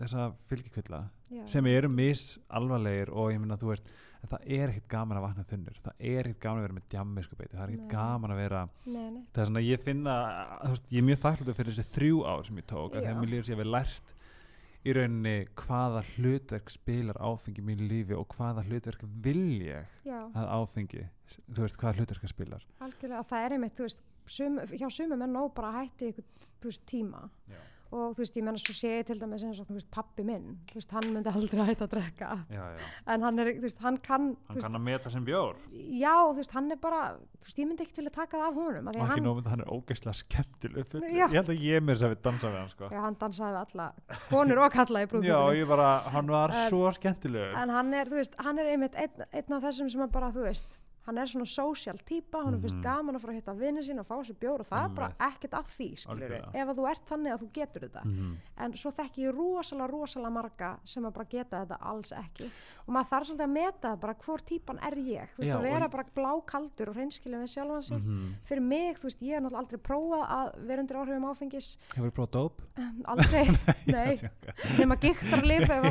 þessa fylgikvilla Já, sem eru mis alvarlegir og ég minna þú veist það er ekkert gaman að vakna þunnur. Það er ekkert gaman að vera með djammi sko beiti. Það er ekkert gaman að vera Nei, nei, það er svona ég finna veist, ég er mjög þakklútið fyrir þessi þrjú ár sem ég tók þegar mér líður sem ég hef lært í rauninni hvaða hlutverk spilar áfengi mínu lífi og hvaða hlutverk vil ég já, að áfengi, þú veist, hvaða hlutverk það spilar. Algjörlega, það er einmitt, veist sum, hjá sumum er nóg bara að hætti veist, tíma. Já. Og þú veist, ég menna svo sé ég til dæmis eins og þú veist, pappi minn, þú veist, hann myndi aldrei <laughs> hætta að drekka, já, já. en hann er, þú veist, hann kann, Hann veist, kann að meta sem bjór. já, þú veist, hann er bara þú veist, ég myndi ekkert vilja taka það af honum og að ekki nómið hann er ógeðslega skemmtileg Já. ég held að ég mér sem við dansa við hann sko. já, hann dansaði við alla konur og kalla í já, brúðkaupinu ég bara, hann var En- svo skemmtilegur en hann er, þú veist, hann er einmitt einn, einn af þessum sem bara, þú veist hann er svona social típa, hann er fyrst Mhm. gaman að fara að hitta vinni sín og fá sér bjór og það er bara ekkert af því, skilur Algjörlega. ef að þú ert þannig að þú getur þetta. Mhm. en svo þekki ég rosalega, rosalega marga sem að bara geta þetta alls ekki. Og maður þarf svolítið að meta bara hvor típan er ég, þú veist, Já, að vera og- bara blákaldur og hreinskilin við sjálfan sig. Mhm. fyrir mig, þú veist, ég hef náttúrulega aldrei prófað að vera undir áhrifum áfengis. Hefur prófað dóp? aldrei, <laughs> nei. Nema giktarlif ef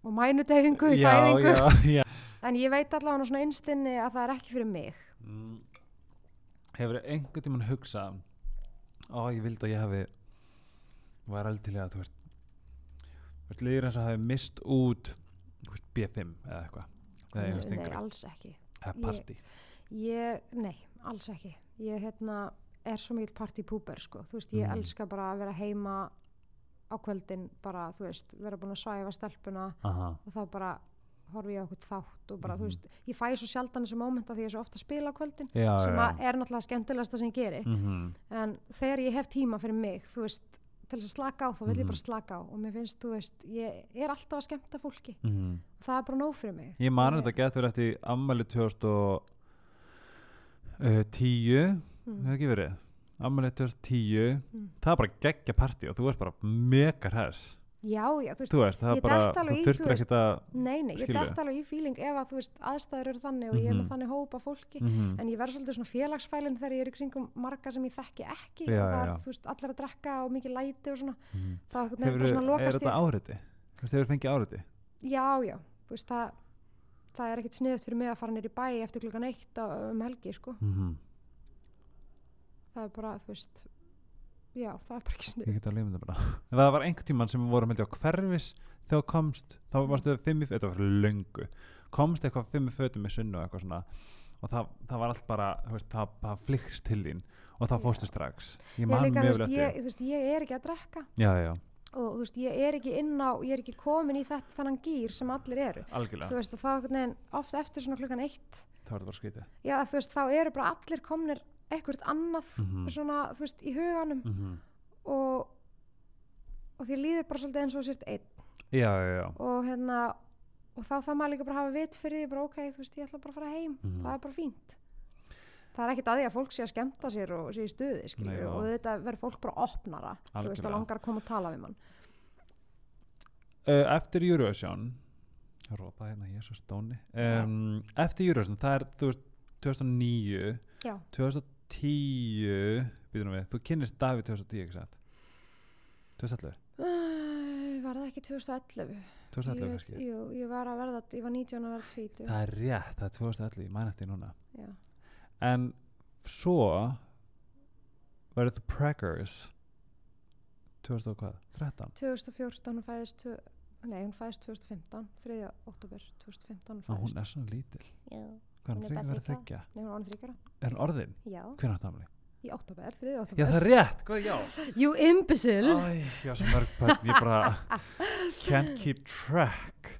að og mænudefingu í fæðingu. já, já. en ég veit allavega svona einstinni að það er ekki fyrir mig. Mm. hefur einhvern tímann hugsað ó, ég vildi að ég hafi var í að þú veist þú veist, líður eins og hafi mist út veist, B5 eða eitthvað nei, nei, alls ekki. Ég- ég, nei, alls ekki. Ég hérna er svo mikil partypúper sko, þú veist, ég Mhm. elska bara að vera heima á kvöldin bara, þú veist, vera búin að svæfa stelpuna Aha. og þá bara horfi ég á okkur þátt og bara, Mhm. þú veist, ég fæ svo sjaldan þessi mómenta því ég er svo ofta að spila á kvöldin já, sem já, er náttúrulega skemmtilegasta sem ég geri Mhm. en þegar ég hef tíma fyrir mig þú veist, til þess að slaka á þá vil ég Mhm. bara slaka á og mér finnst, þú veist, ég er alltaf að skemmta fólki Mhm. og það er bara nóg fyrir mig ég man þetta getur eftir ammæli 2010 Mm. hefur ekki verið ammæli 2010 Mm. það er bara geggja partí og þú veist bara mega hress já, já, þú veist, þú veist, það Ég er bara, dett alveg í, veist, nei, nei, ég dætt alveg í fíling ef að, veist, aðstæður eru þannig og ég er Mhm. með þannig hópa fólki Mhm. en ég verð svolítið svona félagsfælin þegar ég er í kringum marga sem ég þekki ekki Já, og það er, þú veist, allir að drekka og mikið læti og svona, Mhm. það er Hefur, bara svona er lokast þetta áriti? Þú veist, hefur fengið áriti? já, já, þú veist, það það er ekkert sniðut fyrir mig að fara nýr í bæ eftir klukkan eitt á, um helgi, sko Mm -hmm. Það er bara, þú veist já, það er bara ekki Ég sniðut get alveg mynda bara Ef það var einhver tíman sem við vorum held ég á hverfis þegar þú komst, þá varstu það fimm í þetta var löngu, komst eitthvað fimm í fötum með sunnu eitthvað svona og það, það var allt bara, þú veist, það, það flikst til þín og þá Já. fórstu strax. Ég ég, man líka, þú mjög veist, vel ég, þú veist, ég er ekki að drekka. Já, já, og þú veist, ég er ekki inn á ég er ekki komin í þetta þannig gýr sem allir eru. Þú algjörlega veist, og þá einhvern veginn oft eftir svona klukkan eitt Það var þetta bara skrítið. Já, þú veist, þá eru bara allir komnir eitthvað annað Mhm. svona, þú veist, í huganum mm -hmm. og og því líður bara svolítið eins og sért einn. Já, já, já. Og hérna og þá það maður líka bara hafa vit fyrir því bara ok, þú veist, ég ætla bara að fara heim. Mhm. það er bara fínt. Það er ekkert að því að fólk sé að skemmta sér og sé í stuði Nei, og þetta verður fólk bara opnara þú veist, það langar að koma og tala við mann. Uh, Eftir Eurovision Rópa hérna, Jésús Dóni. Um, Eftir Eurovision, það er, þú veist, 2009 já, 2010 býtum við, þú kynnist Davíð 2010 ekki satt? 2011 uh, var það ekki 2011 2011 ég, kannski. jú, ég var að verða, ég var 19 að verða 20 það er rétt, það er 2011, ég mæn eftir núna. Já, en svo verður The Preggers 2000 og hvað, 13 2014 hún fæðist nei, hún fæðist 2015 3. oktober 2015 og hún hún fæðist er svona lítil. Já, hvað er er hann þryggja nei, hún var orðin þryggjara er hann orðin, já, hvernig átt hamli í oktober, 3. já oktober það er rétt, hvað já. <gasps> You imbecile. Æ, já, svo mörg börn, ég bara can't keep track.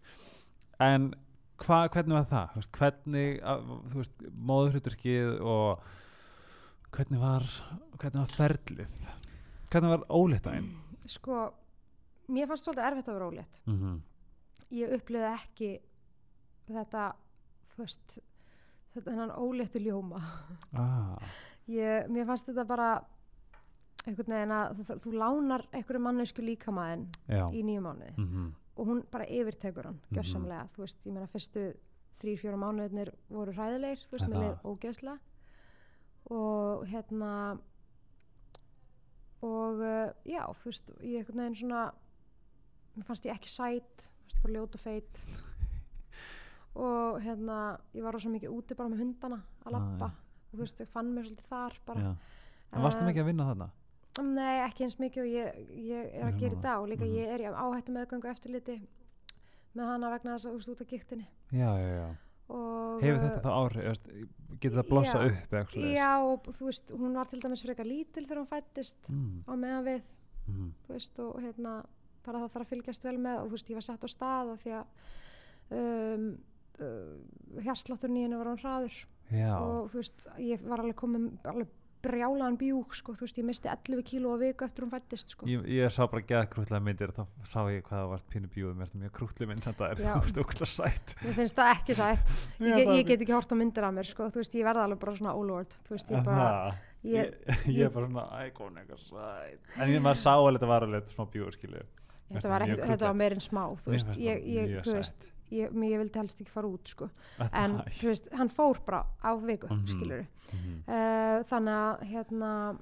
En hva, hvernig var það? Hvernig, þú veist, móðurhluturkið og hvernig var hvernig var ferlið? Hvernig var óléttæðin sko, mér fannst svolítið erfitt að vera ólétt. Mm -hmm. ég upplýði ekki þetta þú veist þetta hennan óléttu ljóma. Ah, ég, mér fannst þetta bara einhvern veginn að þú, þú lánar einhverju mannesku líkamaðin já. í nýju mánuði. Mm og hún bara yfirtekur hann Mhm. gjörsamlega, þú veist, ég meina fyrstu þrýr, fjóra mánuðinir voru hræðilegir þú veist, mér það? leið ógeðslega. Og hérna og uh, já, þú veist, ég einhvern veginn svona mér fannst ég ekki sæt þú veist, ég bara ljót og feit og hérna ég var rosa mikið úti bara með hundana að Ah, lappa og þú veist, ég fann mér svolítið þar bara já. en varstu Eh, mikið að vinna þarna? nei, ekki eins mikið og ég, ég er að gera í dag og líka Mhm. ég er í áhættu meðgöngu eftirliti með hana vegna þess að úst út af giktinni já, já, já og hefur þetta þá áhrif getur það blossa Já. upp eða eitthvað já, og þú veist, hún var til dæmis frekar lítil þegar hún fættist mm. á meðan við Mm. þú veist, og hérna bara það þarf að fylgjast vel með og þú veist, ég var sett á stað af því að um, uh, hérslátturinn í henni var hann hraður já, og þú veist, ég var alveg komin alveg brjálaðan bjúk, sko, þú veist, ég misti 11 kíló á viku eftir hún fættist, sko ég, ég sá bara geða krútlega myndir þá sá ég hvað það var pínu bjúð mér finnst það mjög krútlega mynd það er þú <laughs> veist, ókvæmlega sætt Mér finnst það ekki sætt. <laughs> Ég, það ég get ekki hort á myndir af mér, sko. Þú veist, ég verða alveg bara svona oh lord. Þú veist, ég bara, ég, ég- ég, ég- er bara svona ægón eitthvað sætt en ég maður sá alveg þetta var alveg smá bjúð skilju þetta var, þetta var meirinn smá, þú veist. Ég, ég, þú veist, ég, ég vildi helst ekki fara út, sko. En, þú veist, hann fór bara á viku, mm Mhm. skilur mm uh, Þannig að, hérna,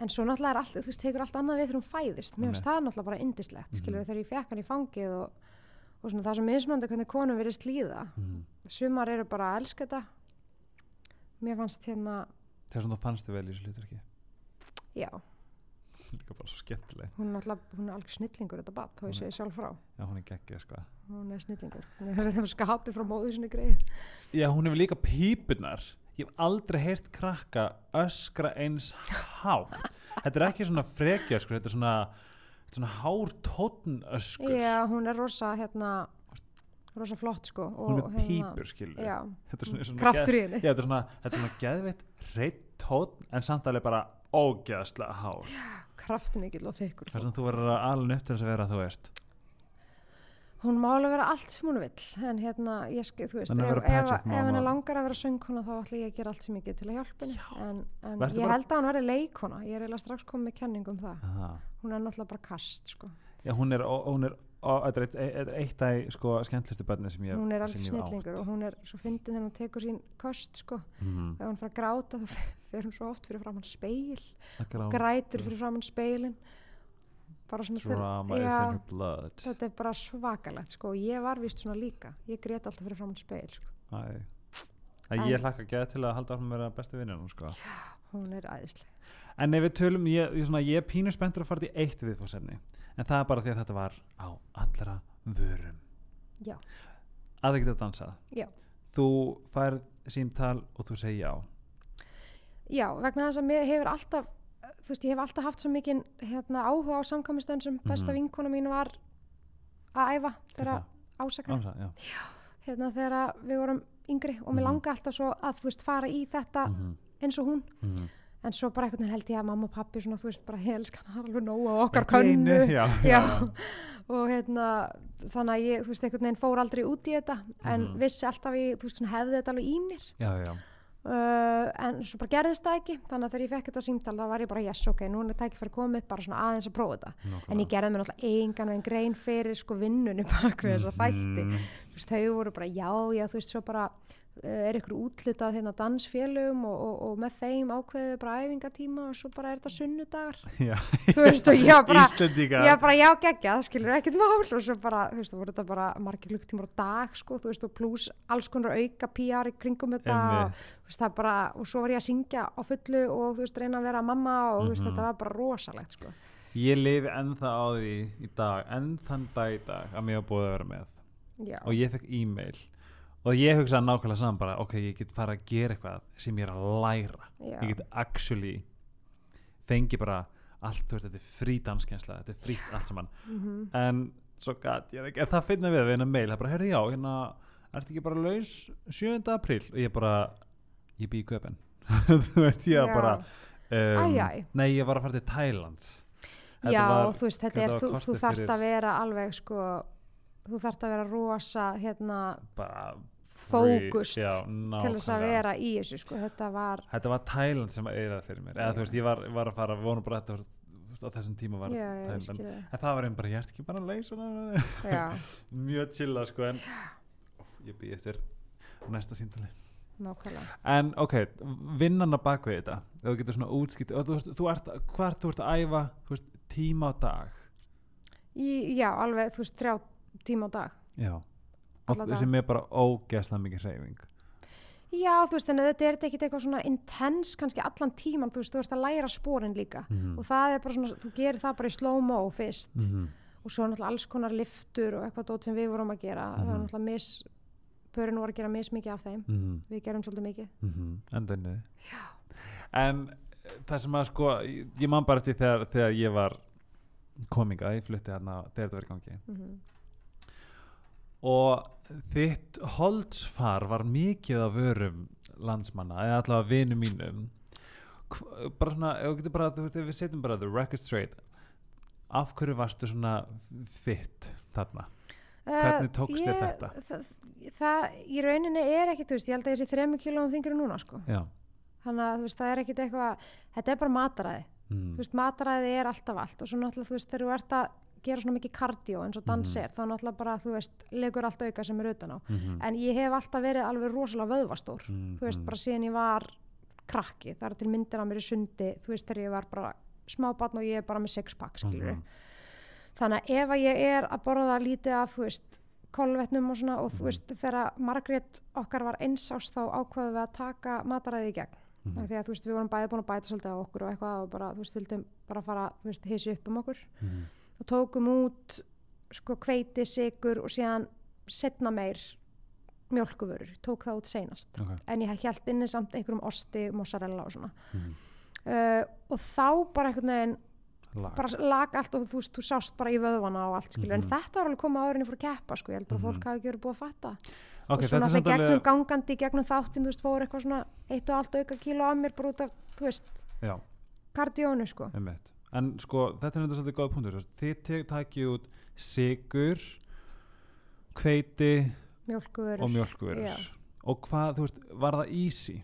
en svo náttúrulega er allt, þú veist, tekur allt annað við þegar hún fæðist. Mér finnst það náttúrulega bara indislegt, skilur Mhm. þegar ég fekk hann í fangið og, og svona það sem mismöndi hvernig konum verið slíða. -hmm. Sumar eru bara að elska þetta. Mér fannst hérna, þegar svona þú fannst þið vel í þessu hlutverki já, <laughs> líka bara svo skemmtileg hún er náttúrulega, hún er alveg snillingur þetta bat, þá ég segi sjálf frá. Já hún er geggið sko. Hún er snillingur, hún er <laughs> hefur skapið frá móðu sinni greið já hún hefur líka pípunar ég hef aldrei heyrt krakka öskra eins hátt. Þetta er ekki svona frekja sko þetta er svona, þetta er svona hár tónn öskur já, hún er rosa hérna rosa flott sko hún og, er pípur skilur já, þetta er svona, svona kraftur í henni. Já, þetta er svona, þetta er svona geðveitt reitt tónn en samt alveg bara ógeðslega hár. kraftur mikill og þykkur. Það sem þú verður að alveg upp til þess að vera þú veist. hún má alveg vera allt sem hún vill en hérna, ég skil, þú veist að ef, ef, ef henni langar að vera söngkona þá ætla ég að gera allt sem ég get til að hjálpa henni. En, en ég bara- held að hún verði leikona ég er eiginlega strax komið með kenning um það. Aha. hún er náttúrulega bara kast sko. Já, hún er, ó- hún er, ó, þetta er eitt, af sko, skemmtlistu börni sem ég hún er alveg snillingur og hún er svo fyndin þegar hún tekur sín kost sko Mhm. ef hún fara að gráta þá fer hún svo oft fyrir framann speil Það grá- grætur fyrir framann speilin bara svona til- Drama já, blood. þetta er bara svakalegt sko og ég var vist svona líka ég grét alltaf fyrir framann speil sko. Æ. Að En- ég hlakka að geða til að halda að vera besti vinnir sko. hún er æðisleg En ef við tölum, ég, ég, svona, ég er pínu spenntur að fara í eitt viðfóðsefni en það er bara því að þetta var á allra vörum já, að það geta dansað já, þú færð símtal og þú segir já já vegna þess að mér hefur alltaf þú veist, ég hef alltaf haft svo mikinn hérna, áhuga á samkvæmistöðun sem besta Mhm. vinkona mín var að æfa þegar það? ásakar Ása, já. hérna þegar við vorum yngri og mér Mhm. langa alltaf svo að þú veist fara í þetta Mhm, eins og hún mhm. En svo bara einhvern veginn held ég að mamma og pappi svona þú veist bara helskan það er alveg nóg á okkar könnu. <laughs> já, já. og hérna þannig að ég þú veist einhvern veginn fór aldrei út í þetta en Mhm. vissi alltaf ég þú veist svona hefði þetta alveg í mér. Já, uh, en svo bara gerðist það ekki þannig að þegar ég fekk þetta símtal þá var ég bara yes ok, nú er tækifæri komið bara svona aðeins að prófa þetta. En ég gerði mér náttúrulega engan veginn grein fyrir sko vinnunni <laughs> bak við þessa þú veist, þau voru bara já, já, þú veist, svo bara er ykkur útlutað hérna dansfélögum og, og, og með þeim ákveðið bara æfingatíma og svo bara er þetta sunnudagar <laughs> já. þú veist, og ég bara Íslendinga ég bara, já, geggja, það skilur ekkert mál. Og svo bara, þú veist, þú voru þetta bara margir klukktímar á dag, sko, þú veist, og pluss alls konar auka PR í kringum þetta. Og, þú veist, það bara, og svo var ég að syngja á fullu og þú veist, reyna að vera mamma og þú veist, Mhm. þetta var bara rosalegt, sko. Ég lifi ennþá á því í dag enn þann dag í dag að mér var búið að vera með. Já, og ég fekk e-mail og ég hugsaði nákvæmlega saman bara ok, ég get fara að gera eitthvað sem ég er að læra. Já, ég get actually fengi bara allt, veist, þetta er frí danskensla þetta er frítt allt saman. Mhm, en svo gæt ég ekki, en það finna við við hérna mail, það bara, heyrðu já, hérna ertu ekki bara laus 7. apríl? Og ég bara, ég bý í köpen <laughs> þú veist, ég bara um, Æ, æ. nei, ég var að fara til Thailands Þetta já, var- þú veist, þetta er, þú, þú þarft fyrir- að vera alveg, sko þú þarft að vera rosa, hérna bara Fókust já, til þess að vera í þessu, sko, þetta var þetta var Thailand sem að eða fyrir mér. Eða þú veist, ég var, var að fara, við vorum bara þetta á þessum tíma var já, já, Thailand. skil en það var einn bara, ég ert ekki bara að leysa já, <laughs> mjög chilla sko en ó, ég býð eftir næsta síndali nákvæmlega. En ok, vinnan á bakvið þetta þú getur svona útskipt þú, þú ert, hvart þú ert að æfa veist, tíma á dag? Í, já, alveg, þú veist, þrjá tíma á dag. Já daga. sem er bara ógeðslega mikið hreyfing Já, þú veist, en þetta er ekkert eitthvað svona intens kannski allan tíman, þú veist, þú ert að læra spórin líka Mhm. og það er bara svona, þú gerir það bara í slow-mo fyrst Mhm. og svo náttúrulega alls konar liftur og eitthvað dót sem við vorum að gera, það er Mhm. náttúrulega mis, pörin voru að gera mis mikið af þeim, Mhm. við gerum svolítið mikið. Mhm, en dönnið en eh, það sem að sko ég, man bara eftir þegar, þegar ég var kominga, ég flutti hérna þegar þetta var í gangi Mm og þitt holdsfar var mikið af vörum landsmanna, eða allavega vinum mínum bara svona, bara, þú veist, við setjum bara the record straight af hverju varstu svona fitt þarna? Hvernig tókst þér þetta? Eh, Það, það í rauninni er ekkit, þú veist, ég held að ég sé þremur kílóum þingri núna, sko. Já Þannig að, þú veist, það er ekkit eitthvað, þetta er bara mataræði. mm. Þú veist, mataræði er alltaf allt og svo náttúrulega, þú veist, þegar þú ert að gera svona mikið kardió eins og dans Mhm. er, þá náttúrulega bara, þú veist, legur allt auka sem er utan á. mm En ég hef alltaf verið alveg rosalega vöðvastór. Mhm. Þú veist, bara síðan ég var krakki, það er til myndir af mér í sundi, þú veist, þegar ég var bara smábarn og ég er bara með sixpack, skilur Mhm. þannig að ef að ég er að borða lítið af þú veist, kolvetnum og svona og þú Mhm. veist, þegar Margrét okkar var einsás þá ákvaðum við að taka mataræði í gegn Mhm. því að þú veist, við vorum bæði búin að bæta svolítið á okkur og eitthvað og bara, þú veist, vildum bara fara þú veist, hissi upp um okkur Mhm. Og tókum út sko hveiti, sigur og síðan setna meir mjölkuvörur, tók það út seinast Ok. en ég held inni samt einhverjum osti, mozzarella og svona Mhm. uh, og þá bara einhvern veginn Lag. bara lag allt og þú, þú sást bara í vöðvana og allt skilur, en Mhm. þetta var alveg en ég fór að keppa sko, ég held bara Mhm. fólk hafi ekki verið búið að fatta ok, og svo þetta náttúrulega samt gegnum alveg gangandi, gegnum þáttin þú veist, fór eitthvað svona eitt og allt auka kíló á mér bara út af, þú veist, kardíónu sko einmitt en sko, þetta er þetta svolítið góða punktur þið takið út sigur hveiti mjölkuvörur og mjölkuvörur Já. og hvað, þú veist, var það easy?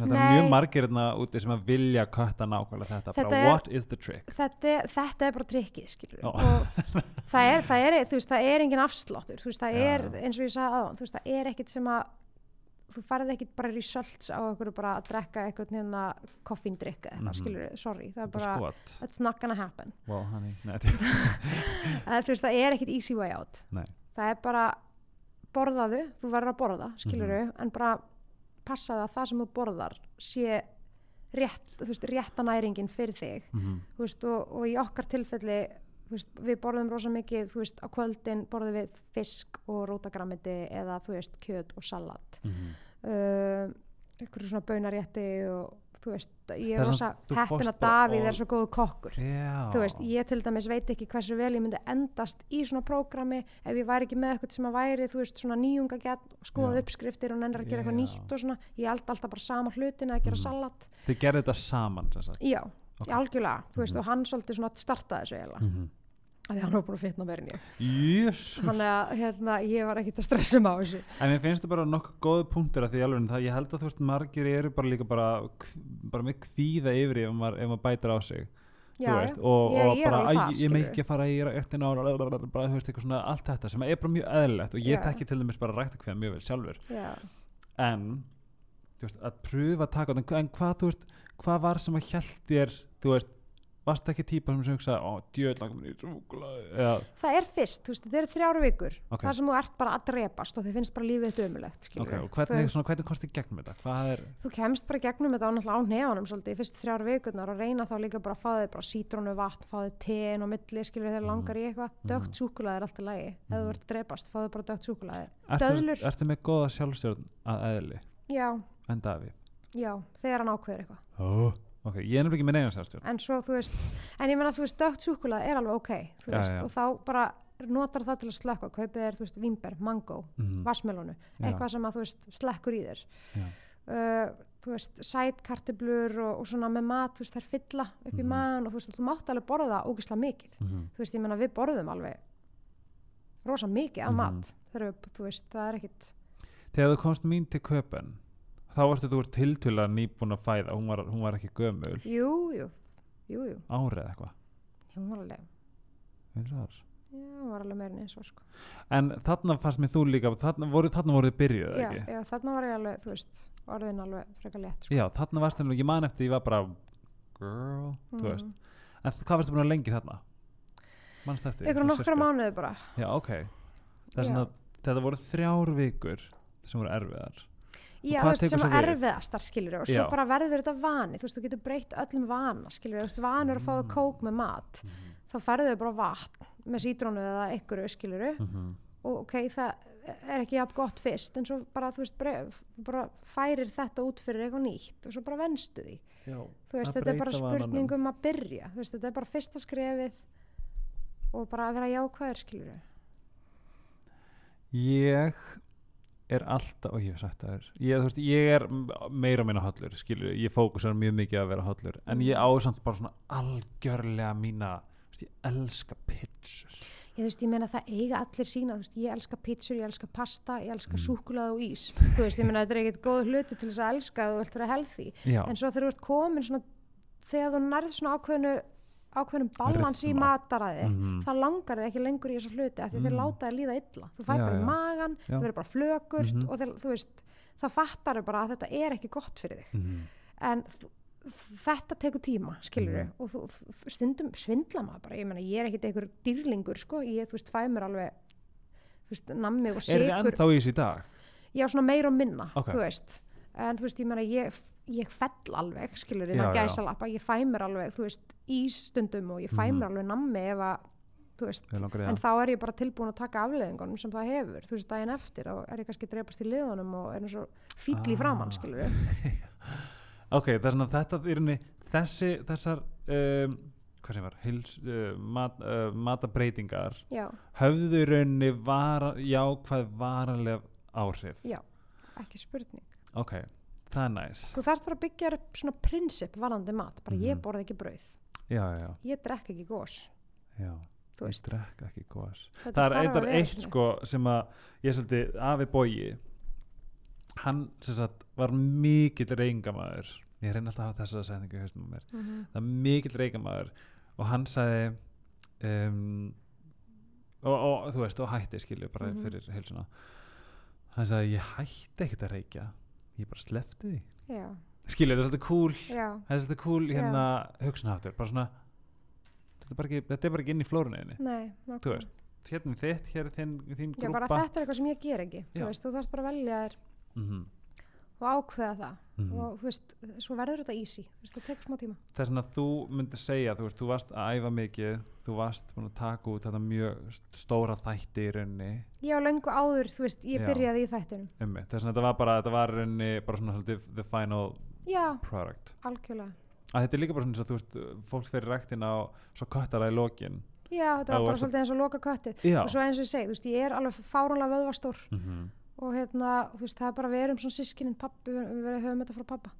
Þetta er mjög margir hérna úti sem að vilja kötta nákvæmlega þetta, Þetta bara er- what is the trick? þetta, þetta er bara trikkið skilur Já. og <laughs> það er, það er, þú veist, það er engin afsláttur þú veist, það Já. er, eins og ég sagði aðan þú veist, það er ekkit sem að þú farið ekkit bara results á okkur bara að drekka eitthvað hérna koffíndrykk eða eitthvað, Mhm. skilur, sorry það er bara, skot. it's not gonna happen. Well, honey, <laughs> þú veist, það er ekkit easy way out. Nei. það er bara borðaðu, þú verður að borða skilur Mhm. en bara passaðu að það sem þú borðar sé rétt, þú veist, rétta næringin fyrir þig. Mm þú veist, og, og í okkar tilfelli veist, við borðum rosa mikið þú veist, á kvöldin borðum við fisk og rótagramiti eða þú veist, kjöt og salat -hmm. uh, einhverju svona baunarétti og þú veist, ég er rosa heppin að Davíð er svo góð kokkur Já þú veist, ég til dæmis veit ekki hversu vel ég myndi endast í svona prógrami ef ég væri ekki með eitthvað sem að væri þú veist, svona nýjungagjart, skoða Já. uppskriftir og nennir að gera eitthvað Já. nýtt og svona ég held alltaf bara sama hlutin að gera Mhm. salat Þið gerðu þetta saman sem sagt já, Ok. algjörlega, þú veist, Mhm. og hann svolítið svona startaði þessu eiginlega, mm -hmm. Af því hann var búin að fitna en ég Jés þannig að hérna, ég var ekkit að stressa mig á þessu. En ég finnst það bara nokkuð góð punktur að því alveg það, ég held að þú veist margir eru bara líka bara, bara með kvíða yfir ef maður, ef maður bætir á sig já, veist, og, Ég- og ég bara það, ég með ekki að fara í rættina og bara þú veist eitthvað svona allt þetta sem er bara mjög eðlilegt og ég Já. þekki til dæmis bara rækta hverja mjög vel sjálfur. Já, en þú veist, að pröfa að taka þetta, en hvað þú veist hvað var sem að hjælt þér þú veist, varst ekki típa sem hugsaði ó, djöðlangum í það er fyrst, þú veist, þetta eru þrjáru vikur Ok. þar sem þú ert bara að drepast og þið finnst bara lífið þetta ömulegt, skilur ok, og hvernig, svona, hvernig komst þið gegnum þetta, hvað er þú kemst bara í gegnum þetta á náttúrulega á nefanum svolítið í fyrst þrjár vikurnar og reyna þá líka bara að fá þig bara sítrónu vatn, fá þig tein og milli skilur þegar Mhm. langar í eitthvað, Mhm. dögt súkulaði er alltaf lægi, ef þú Mhm. ert að drepast fá þig bara dögt Döðlur. ertu með góða sjálfstjórn að eðli já, en Davíð já þegar hann ákveður eitthvað oh. ok, ég er nefnilega ekki með neina sjálfstjórn en svo þú veist, en ég meina þú veist dögt súkulaði er alveg ok, þú Já, veist já. og þá bara notar það til að slökka kaupið er, þú veist, vimber, mango, mm. vassmelónu Já. eitthvað sem að þú veist, slekkur í þér Já. uh, þú veist, sætkartiblur og, og svona með mat, þú veist, þær fylla upp í Mhm. maðan og þú veist, þú mátt alveg borða ógislega mikið Mm þú veist, ég menna við borðum alveg rosa mikið af Mhm. mat þegar við, þú veist, það er ekkit þegar þú komst mín til köpen þá varstu þú úr tiltöla nýbúin að fæða. Hún var, hún var ekki gömul. Jú, jú, jú, jú, árið eitthvað? Hún var alveg. Og já, hún var alveg meira en eins og sko. En þarna fannst mér þú líka þarna voru, þarna voru þið byrjuð já, ekki? já, þarna var ég alveg, þú veist orðin alveg frekar létt sko. já, þarna varst þennig, ég man eftir ég var bara girl, þú veist. Mhm. en hvað varstu búin að lengi þarna? manst eftir? svona nokkra mánuði bara. Já, ok. Það er svona, þetta voru þrjár vikur sem voru erfiðar Já, þú veist, sem við? erfiðastar skilur og svo Já. bara verður þetta vani, þú veist, þú getur breytt öllum vana, skilur, þú veist, vanur að fá Mm. það kók með mat, þá færðu þau bara vatn með sítrónu eða ykkur, skilur Mhm. og ok, það er ekki jafn gott fyrst, en svo bara, þú veist, bre, bara færir þetta út fyrir eitthvað nýtt og svo bara venstu því, Já, þú veist, þetta er bara breyta vananum. spurning um að byrja, þú veist, þetta er bara fyrsta skrefið og bara að vera jákvæður, skilur Ég er alltaf, og ég hef sagt það ég, veist, ég er meira minna hollur skilur, ég fókusar mjög mikið að vera hollur en ég á samt bara svona algjörlega mína, veist, ég elska pitsur Ég, veist, ég meina það eiga allir sína, ég elska pítsur, ég elska pasta, ég elska Mm. súkulað og ís. Þú veist, ég meina þetta er ekkert góð hluti til þess að elska að þú vilt vera. Já, En svo þegar þú ert komin svona, þegar þú nærð svona ákveðinu, ákveðinu balans í mataræði, Mhm. þá langar þið ekki lengur í þessa hluti af því þeir Mm. láta þið líða illa. Þú fær Já, bara í magan, Já. þú verður bara flökurt Mhm. og þeir, þú veist, þá fattar þau bara að þetta er ekki gott fyrir þig. Mhm. En þetta tekur tíma, skilur Mhm. og þú, stundum svindla maður bara, ég meina ég er ekkit einhver dýrlingur sko, ég þú veist fæ mér alveg þú veist, nammi og er þið sigur ennþá í þessu dag? já svona meira og minna, Ok. þú veist en þú veist, ég meina ég, ég fell alveg skilur það gæsa lappa, ég fæ mér alveg þú veist, ístundum og ég fæ Mhm. mér alveg nammi ef að veist, í en þá er ég bara tilbúin að taka afleðingunum sem það hefur, þú veist, daginn eftir og er ég kannski drepast í liðunum og er eins og fýll í Ah. framann, skilur <laughs> Ok, það er svona þetta í rauninni, þessi, þessar um, hvað sem var, hils, uh, mat, uh, matabreitingar já, höfðu í rauninni vara, jákvæð varanlega áhrif. Já, ekki spurning. Ok, það er næs Þú þarft bara að byggja upp svona prinsip varandi mat, bara ég Mhm. borð ekki brauð. Já, já, ég drekk ekki gós já þú Ég drekka ekki gos. Þetta Það er vera eitt sko sem að ég svolítið afi bógi hann sem sagt var mikill reyngamaður. Ég reyna alltaf að hafa þessa á mér. Mhm. það er mikill reyngamaður og hann sagði um, og, og þú veist og hætti skilju bara Mhm. fyrir heilsuna. Hann sagði ég hætti ekkert að reykja ég bara slefti því. Já, skilju þetta er cool. Þetta er svolítið cool hérna hugsunaháttur bara svona þetta er bara ekki, þetta er bara ekki inn í flórunniðinni þú veist hérna er þitt, hér er þinn, þín já, bara grúpa. þetta er eitthvað sem ég ger ekki. Þú veist, þú þarft bara að velja þér. Mm og ákveða það. Mhm. og þú veist, svo verður þetta easy. Þú veist, það tekur smá tíma. Þess að þú myndir segja þú veist, þú varst að æfa mikið þú varst búin að taka út þetta mjög st- stóra þætti í rauninni. Ég á löngu áður, þú veist, ég Já. byrjaði í þættinum. Um þess að þetta var bara, þetta var í rauninni bara svona svolítið the final já, product. Algjörlega. Að þetta er líka bara svona þú veist fólk fyrir ræktina og svo köttar það í lokin. Já, þetta Já, var bara svolítið eins og loka köttið. Já. Og svo eins og ég segi, þú veist, ég er alveg fáránlega vöðvastór. Mm og hérna, þú veist, það er bara við erum svona sískinin pappi, við við höfum þetta frá pappa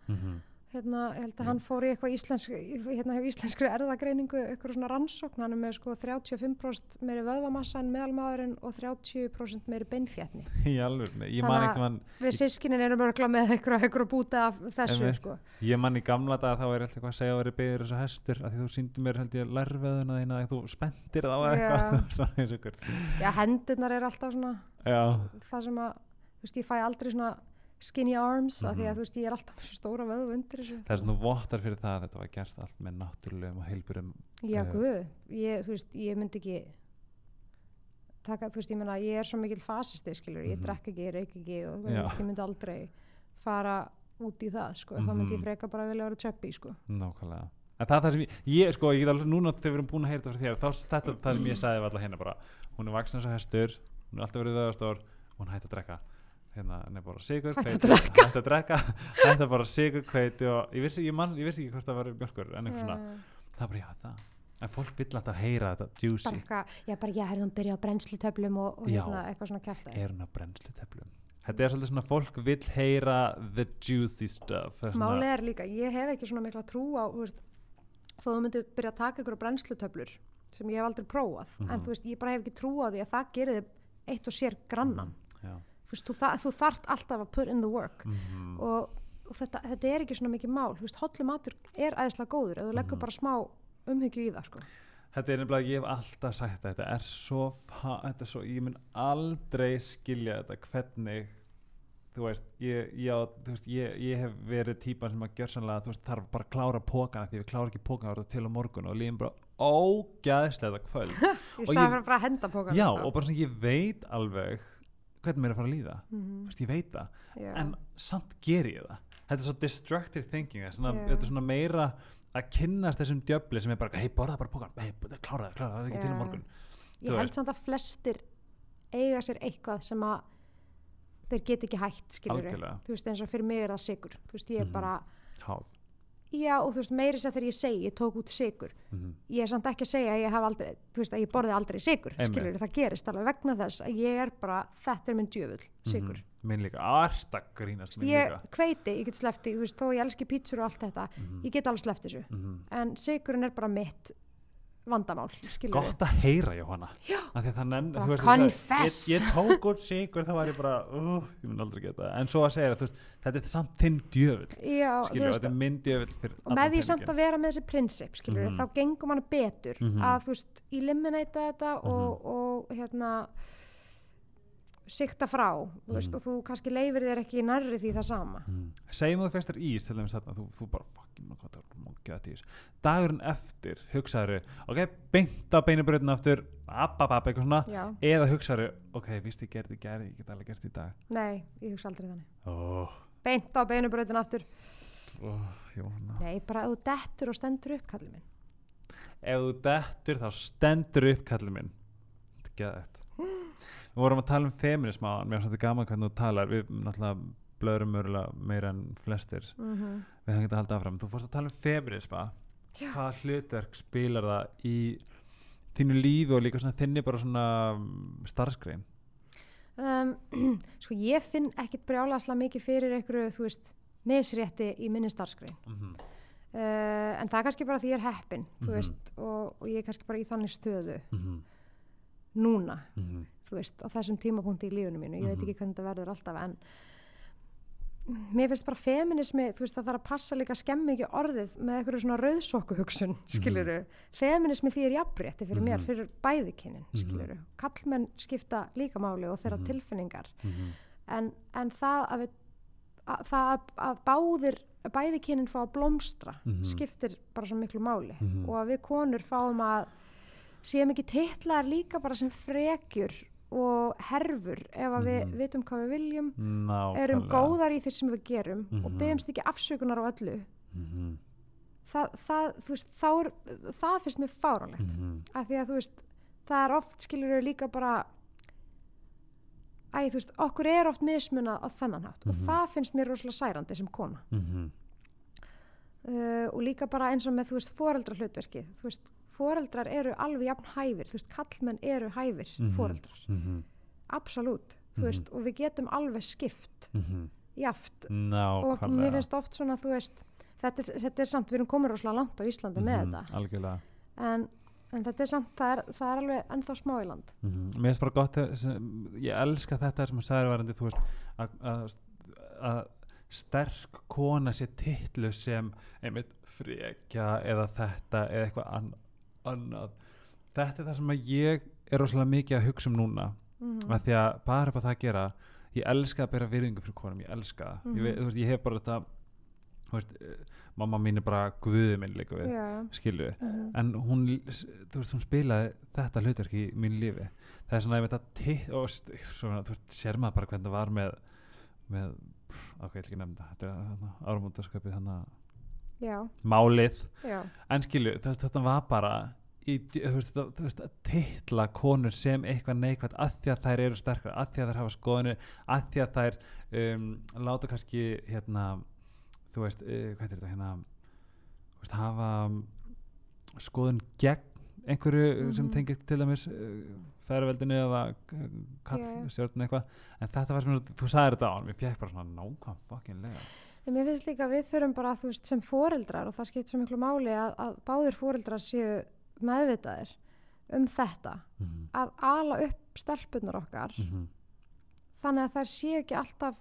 hérna, ég held að hann fór í eitthvað íslensk, hérna hefur íslenskri erðagreiningu eitthvað svona rannsókn, hann er með sko 35% meiri vöðvamassa en meðalmaðurinn og 30% meiri beinþjarni <laughs> í alveg, ég man ekkert mann við sískinin erum örgla með eitthvað, eitthvað búta af þessu Einmitt. sko. Ég man í gamla dag þá er alltaf eitthvað að segja að vera byggður þessu hestur að því þú síndi mér <laughs> þú alltaf veist, ég fæ aldrei svona skinny arms, af því Mhm. að þú veist, ég er alltaf svo stóra vöðv undir þessu það er svona vottar fyrir það að þetta var gert allt með náttúrulegum og heilburum Já, Eh. guð, ég, þú veist, ég myndi ekki taka, þú veist, ég meina, ég er svo mikill fasisti, skilur, ég Mhm. drekk ekki, ég reik ekki og veist, ég myndi aldrei fara út í það, sko, þá myndi ég Mhm. freka bara vilja vera tjöppi, sko. nákvæmlega en það er það sem ég, ég sko, ég get alveg núna þegar við erum búin að heyra þetta fyrir þér þá þetta er það sem ég sagði alla hérna bara hún er vaksin eins og hestur, hún er alltaf verið þauðastór og hún hætti að drekka hérna, er bara sigur, Hætti að að drekka <laughs> hætti bara sigur, hveiti og ég vissi, ég, man, ég vissi ekki hvort það var mjölkur en eitthvað svona, það er bara já það en fólk vill alltaf heyra þetta juicy eitthvað, já, bara, já, herrðum byrja á brennslutöflum og, og Já. hérna, eitthvað svona kæfta. er hún á brennslutöflum þetta er svolítið svona fólk vill heyra the juicy stuff Málið er líka, ég hef ekki svona mikla trú á, þú veist, þó þú myndir byrja að taka ykkur brennslutöflur sem ég hef aldrei prófað, en Mhm. þú veist, ég bara hef ekki trú á því að það gerir þið eitt og sér grannan. já, Þú veist, þú, það, þú þart alltaf að put in the work. mhm, og, og þetta, þetta er ekki svona mikið mál hotlu matur er æðislega góður ef þú leggur Mhm. bara smá umhyggju í það sko. Þetta er nefnilega, ég hef alltaf sagt þetta, þetta er svo, þetta er svo, ég mun aldrei skilja þetta hvernig, þú veist, ég, já, þú veist, ég, ég hef verið típan sem að gjörsanlega, þú veist, þarf bara að klára pókana því við klára ekki pókana það til á morgun og líðum bara ógæðslega kvöld. <laughs> í Og staðan ég- fyrir að henda pókan já, og bara svona ég veit alveg hvernig mér er að fara að líða. Mhm, Þú veist, ég veit það, já, en samt ger ég það. Þetta er svo destructive thinking svona, Já. þetta er svona meira að kynnast þessum djöfli sem er bara, hei, borða bara pókan hei, klára það, klára það, það er ekki til Já. morgun. Ég held samt að flestir eiga sér eitthvað sem að þeir get ekki skilur algjörlega, þú veist eins og fyrir mig er það sigur þú veist ég er Mhm. bara háð já og þú veist meiri sér þegar ég segi ég tók út sigur mm ég er samt ekki að segja að ég aldrei veist að ég borði aldrei sigur skilur það gerist alveg vegna þess að ég er bara þetta er minn djöfull sigur minn líka, arta grínast mm minn ég líka. kveiti, ég get slefti þú veist þó ég elski pítsur og allt þetta Mhm. ég get alveg sleft þessu. Mhm. en sigurinn er bara mitt vandamál gott að heyra Jóhanna því að confess. ég, ég tók út sigur þá var ég bara, uh, ég mun aldrei geta það. en svo að segja, þú veist, þetta er samt þinn þú skilur, þetta er minn djöfull fyrir og með því samt að vera með þessi prinsip skilur Mhm. þá gengum hann betur Mhm. að þú veist, eliminata þetta og, og hérna sikta frá þú veist, Mhm. og þú kannski leifir þér ekki nærri því það sama mm. segjum að þú festar ís til þarna, þú, þú bara fucking maður hvað það er mongið að ís dagurinn eftir hugsaður ok, beint á beinabröðinu aftur ababab, eitthvað svona já, eða hugsaður, ok, víst ég gerði gæri ég get alveg gert í dag. Nei, ég hugsa aldrei þannig. Oh, beint á beinubröðin aftur. Oh, nei, bara ef þú dettur og stendur upp kallið minn. Ef þú dettur þá stendur upp kallið minn. Þetta er geðvægt <gasps> við vorum að tala um feminism á mér finnst þetta gaman hvernig þú talar. Við náttúrulega blöðrum örgulega meira en flestir mm -hmm. við höfum getað að halda áfram þú fórst að tala um Já. hvaða hlutverk spilar það í þínu lífi og líka svona þinni bara svona mm, starfsgrein um, <clears throat> sko ég finn ekkit brjálaslega mikið fyrir einhverju, þú veist misrétti í minni starfskrein mm -hmm. uh, en það er kannski bara því ég er heppin þú Mhm. veist, og, og ég er kannski bara í þannig stöðu Mm -hmm. núna þú veist, á þessum tímapunkti í lífunu mínu ég veit Mhm. ekki hvernig þetta verður alltaf en mér finnst bara feminismi þú veist, það þarf að passa líka að skemmi ekki orðið með einhverju svona rauðsokkuhugsun skiluru, feminismi því er jafnrétti fyrir mér, Mhm. fyrir bæðikinin Mhm. skiluru, kallmenn skipta líka máli og þeirra Mhm. tilfinningar Mhm. en, en það að, við, að, það að, að báðir bæðikinin fá að blómstra Mhm. skiptir bara svo miklu máli Mhm. og að við konur fáum að séum ekki titlaðar líka bara sem frekjur og herfur ef að við Mhm. vitum hvað við viljum Nákvæmlega erum góðar í því sem við gerum og Mhm. byggjumst ekki afsökunar á öllu Mhm. það, það, þú veist, þá er, það finnst mér fáránlegt Mhm. af því að þú veist það er oft skilur við líka bara æ, þú veist, okkur er oft mismunað á þennan hátt og Mhm. það finnst mér rosalega særandi sem kona uh, og líka bara eins og með, þú veist, foreldra hlutverkið þú veist, foreldrar eru alveg jafn hæfir þú veist, kallmenn eru hæfir Mhm. foreldrar, Mhm. absolutt þú Mhm. veist, og við getum alveg skipt Mhm. jaft og Nákvæmlega mér finnst oft svona, þú veist þetta, er- þetta er samt, við erum komin rosalega langt á Íslandi með Mhm, þetta algjörlega en, en þetta er samt, það er, það er alveg ennþá smá í land Mhm. mér finnst bara gott að, ég elska þetta sem þú sagði varandi þú veist að, að, að sterk kona sé titlu sem einmitt frekja eða þetta eða eitthvað an, annað. Þetta er það sem að ég er rosalega mikið að hugsa um núna mm af því að bara upp á það að gera ég elska að bera virðingu fyrir konum, ég elska það. Mhm. ég, veit, þú veist, ég hef bara þetta veist, eh, mamma mín er bara guðið minn líka við, já, skilju mhm, en hún, þú veist, hún spilaði þetta hlutverk í mínu lífi. Það er svona einmitt að titt og svona, þú veist, sér maður bara hvernig það var með með, ok, ég ætla ekki að nefnda þetta er árumóndarsköpið þannig já, málið. Já. En skilju, þetta var bara í, þetta- að titla konur sem eitthvað neikvægt að því að þær eru sterkar, að því að þær hafa skoðinu að því að þær um, láta kannski hérna þú veist, uh, hvað er þetta hérna veist, hafa um, skoðun gegn einhverju sem Mhm. tengir til dæmis uh, færaveldinu eða uh, kall Já. stjórn eitthvað. En þetta var sem þú sagði þetta á hann, við fekk bara svona nákvæm fucking lega mér finnst líka að við þurfum bara, þú veist, sem foreldrar og það skipt svo miklu máli að, að báðir foreldrar séu meðvitaðir um þetta, mm -hmm. að ala upp stelpunar okkar, Mm þannig að þær séu ekki alltaf,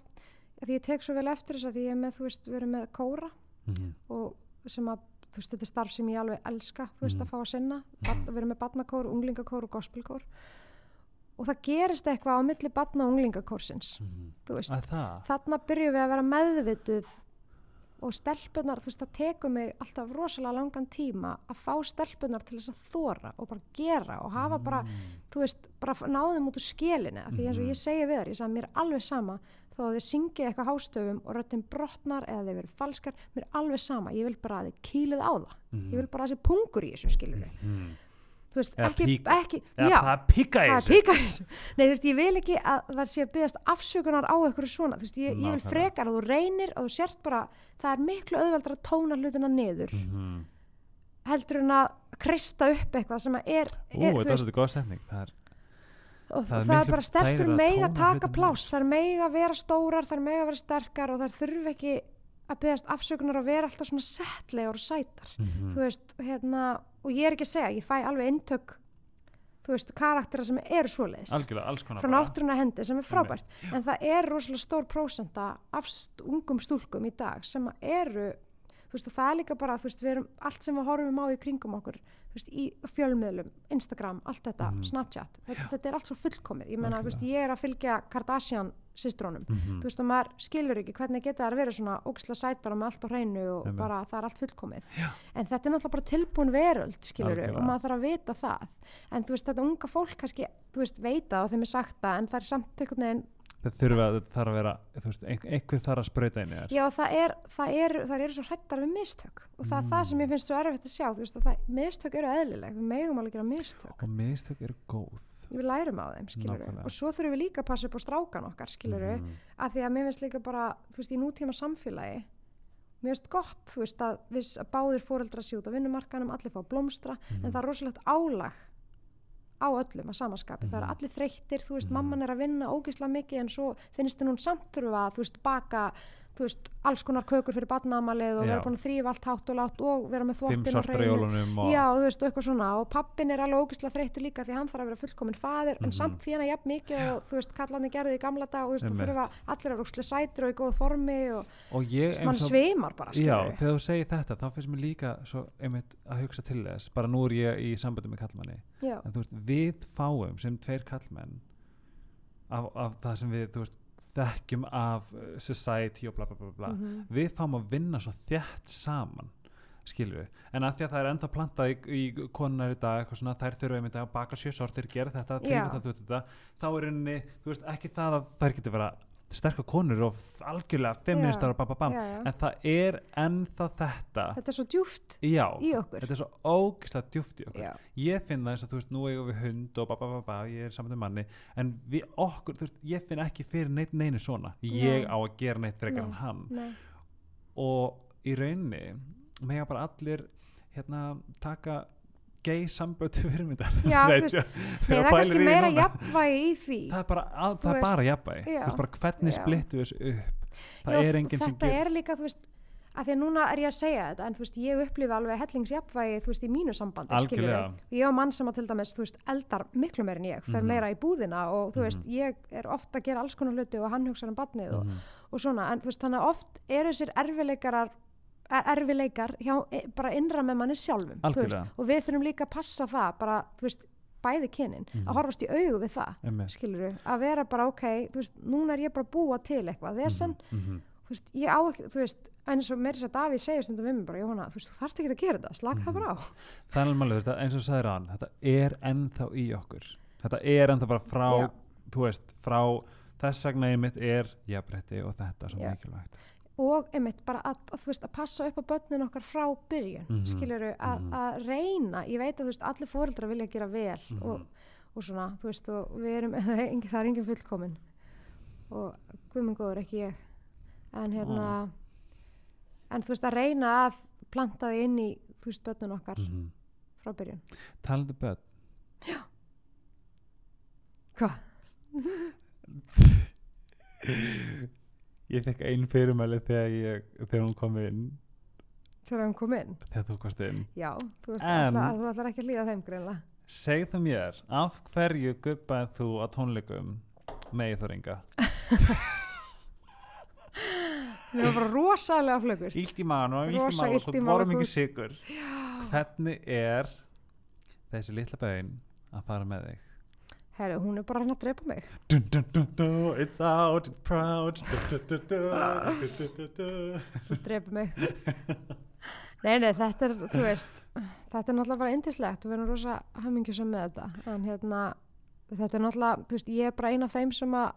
því ég tek svo vel eftir þess að ég er með, þú veist, við erum með kóra -hmm. og sem að, þú veist, þetta er starf sem ég alveg elska, þú veist, Mhm. að fá að sinna, Barn, við erum með barnakór, unglingakór og gospelkór og það gerist eitthvað á milli barna og unglingakórsins, það? Þarna byrjum við að vera meðvituð og stelpunar, þú veist, það tekur mig alltaf rosalega langan tíma að fá stelpunar til þess að þóra og bara gera og hafa bara, þú veist, bara náðum út úr skelinni, af því eins og Mhm. ég segi við þar, ég sagði mér alveg sama þó að þið syngið eitthvað hástöfum og röttin brotnar eða þið verið falskar, mér alveg sama, ég vil bara að þið kýlið á það, Mhm. ég vil bara að þessi pungur í þessu skilur Mhm. Þú veist, Eða ekki, ekki Eða já, það píka í það þessu. nei, þú veist, ég vil ekki að það sé að byggast afsökunar á eitthvað svona, þú veist, ég, ég vil frekar að þú reynir og þú sért bara, það er miklu auðveldar að tóna hlutina niður Mhm. heldur en að krista upp eitthvað sem að er, Ú, er þú er veist, svolítið góð setning. Það er og það það, er það bara stelpur að mega tóna taka niður. það er mega að vera stórar það er mega að vera sterkar og það þurfi ekki að byggast afsökunar og vera alltaf svona settlegar og sætar. Mhm. þú veist, hérna og ég er ekki að segja, ég fæ alveg eintök þú veist, karaktera sem eru svoleiðis. Algjörlega, alls konar frá náttúruna hendi sem er frábært. En það er rosalega stór prósenta af ungum stúlkum í dag sem eru þú veist og það er líka bara þú veist við erum allt sem við horfum á í kringum okkur þú veist í fjölmiðlum, Instagram allt þetta, Mhm. Snapchat, þetta, þetta er allt svo fullkomið. Ég meina þú veist ég er að fylgja Kardashian systrónum Mhm. þú veist og maður skilur ekki hvernig geta það að vera svona ógislega sætar og með allt á hreinu og Einmitt. bara það er allt fullkomið. En þetta er náttúrulega bara tilbúin veröld skilur Algjörlega. og maður þarf að vita það. En þú veist þetta unga fólk kannski veist veita og þeim er sagt það en það er samt einhvern veginn það þurfa að það þarf að vera þú veist, ein- einhver þarf að sprauta inn í þér já það er, það er, það eru svo hrættar við mistök. Og það er það sem ég finnst svo erfitt að sjá þú veist að það, mistök eru eðlileg við megum alveg gera mistök. Og mistök eru góð við lærum á þeim og svo þurfum við líka að passa upp á strákan okkar Mhm. að því að mér finnst líka bara þú veist í nútíma samfélagi mér finnst gott þú veist að, við, að báðir fóreldra sér út á vinnumarkanum allir fá blómstra Mhm. en það er rosalegt álag á öllum að samaskapi, það Mhm. eru allir þreyttir þú veist, Mhm. mamman er að vinna ógislega mikið en svo finnst hún samt þurfa að þú veist, baka þú veist, alls konar kökur fyrir badnamalið og Já. vera búin að þrýfa allt hátt og látt og vera með þvottin og og Já, þú veist, og eitthvað svona. Og pappin er alveg ógislega þreyttur líka því hann þarf að vera fullkominn faðir en Mhm. samt því hann er jafn mikið og þú veist, kallarnir gerði í gamla dag og þú veist, Einmitt. þurfa allir að vera ógislega sætir og í góðu formi og og ég mann eins og sveimar bara, Já, skilur þegar þú segir þetta þá finnst mér líka svo einmitt að hugsa til þess. Bara nú er ég í sambandi með kallmanni Já, en þú veist, við fáum sem tveir kallmenn af, af það sem við, þú veist, þekkjum af uh, society og bla bla bla, bla. Mhm. við fáum að vinna svo þjætt saman við, en að því að það er enda plantað í, í konunar í dag, svona þær þurfa einmitt að baka sjö sortir, gera þetta, þetta, þetta þá er henni, þú veist, ekki það að þær getur vera sterkar konur og algjörlega feministar og bam bam bam, já, já. en það er ennþá þetta. Þetta er svo djúft já, í okkur. Þetta er svo ógislega djúft í okkur. Já, ég finn það eins og þú veist, nú eigum við hund og ba, ba, ba, ba, ég er saman með manni. En við okkur, þú veist, ég finn ekki fyrir neitt neinu svona, ég Nei. á að gera neitt frekar Nei. en hann. Nei, og í rauninni mega bara allir hérna taka gay sambönd fyrirmyndar <laughs> það er kannski meira jafnvægi í því það er bara, að, það er veist, bara jafnvægi já. bara hvernig Já. splittu þessu upp það Já, er enginn sem þetta ger er líka, þú veist að því að núna er ég að segja þetta en þú veist, ég upplifa alveg hellingsjafnvægi þú veist, í mínu sambandi, skilurðu. ég á mann sem að til dæmis, þú veist, eldar miklu meir en ég, fer Mhm. meira í búðina og þú veist, Mhm. ég er ofta að gera alls konar hluti og hann hugsa um badnið og, Mhm. og svona, en þú veist, þannig er- erfileikar hjá, e- bara innra með manni sjálfum veist, og við þurfum líka að passa það bara, þú veist, bæði kynin Mhm. að horfast í augu við það Einmitt. skilur að vera bara ok, þú veist, núna er ég bara búa til eitthvað, vesen, Mhm, mhm. þú veist, ég á ekki, þú veist, eins og meira þess að Davíð segir stundum við mig bara, Jóhanna, þú veist, þú þarft ekki að gera þetta, slaka það Mhm. bara á. er veist, að eins og þú sagðir hann þetta er ennþá í okkur þetta er ennþá bara frá Já. þú veist, frá þess vegna einmitt er jafnrétti og þetta svo Já. mikilvægt Og einmitt bara að, að, veist, að passa upp á börnin okkar frá byrjun, Mhm, skiluru, að, mhm. að reyna, ég veit að veist, allir fóreldrar vilja gera vel Mhm. og, og svona, þú veist, erum, <laughs> það er engin fullkomin og guðminn góður, ekki ég, en hérna, en þú veist, að reyna að planta því inn í, veist, börnin okkar Mhm. frá byrjun. talandi börn Hvað? <laughs> <laughs> ég fekk ein fyrirmæli þegar, ég, þegar hún kom inn Þegar hann kom inn? þegar þú komst inn Já, þú, ætlar ekki að líða þeim greinlega. segðu mér, af hverju guppaði þú á tónleikum með þú ringa <laughs> Við erum bara rosalega flögur. Ílt í mann og ílt í Rosa mann illt í og voru magann. mikið sigur hvernig er þessi litla bæn að fara með þig herru, hún er bara hann að drepa mig. Dun, dun, dun, dun, It's out, it's proud. Hún drepa mig. Nei, nei, þetta er, þú veist þetta er náttúrulega bara indislegt og við erum rosa hamingjusum með þetta. En hérna, þetta er náttúrulega þú veist, ég er bara eina af þeim sem að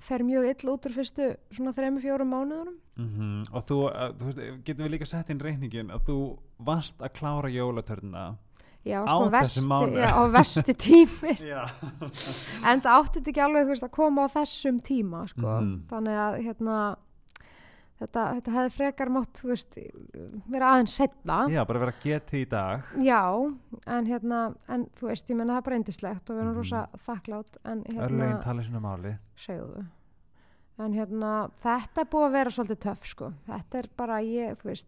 fer mjög ill út úr fyrstu svona þremi fjórum mánuðunum. Mhm, Og þú, uh, þú veist, getum við líka sett inn reyningin að þú varst að klára jólatörnina já, Á sko, vesti, já, á vesti tími. <laughs> Já. En það átti þetta ekki alveg veist, að koma á þessum tíma sko. Mhm. þannig að hérna, þetta, þetta hefði frekar mátt þú veist, vera aðeins setna Já, bara vera getið í dag. Já, en hérna en þú veist, ég menna það er bara eindislegt og við erum Mhm. rosa þakklátt en Örlegin hérna, tala svona máli. Segðu en hérna, þetta er búið að vera svolítið töff sko, þetta er bara ég, þú veist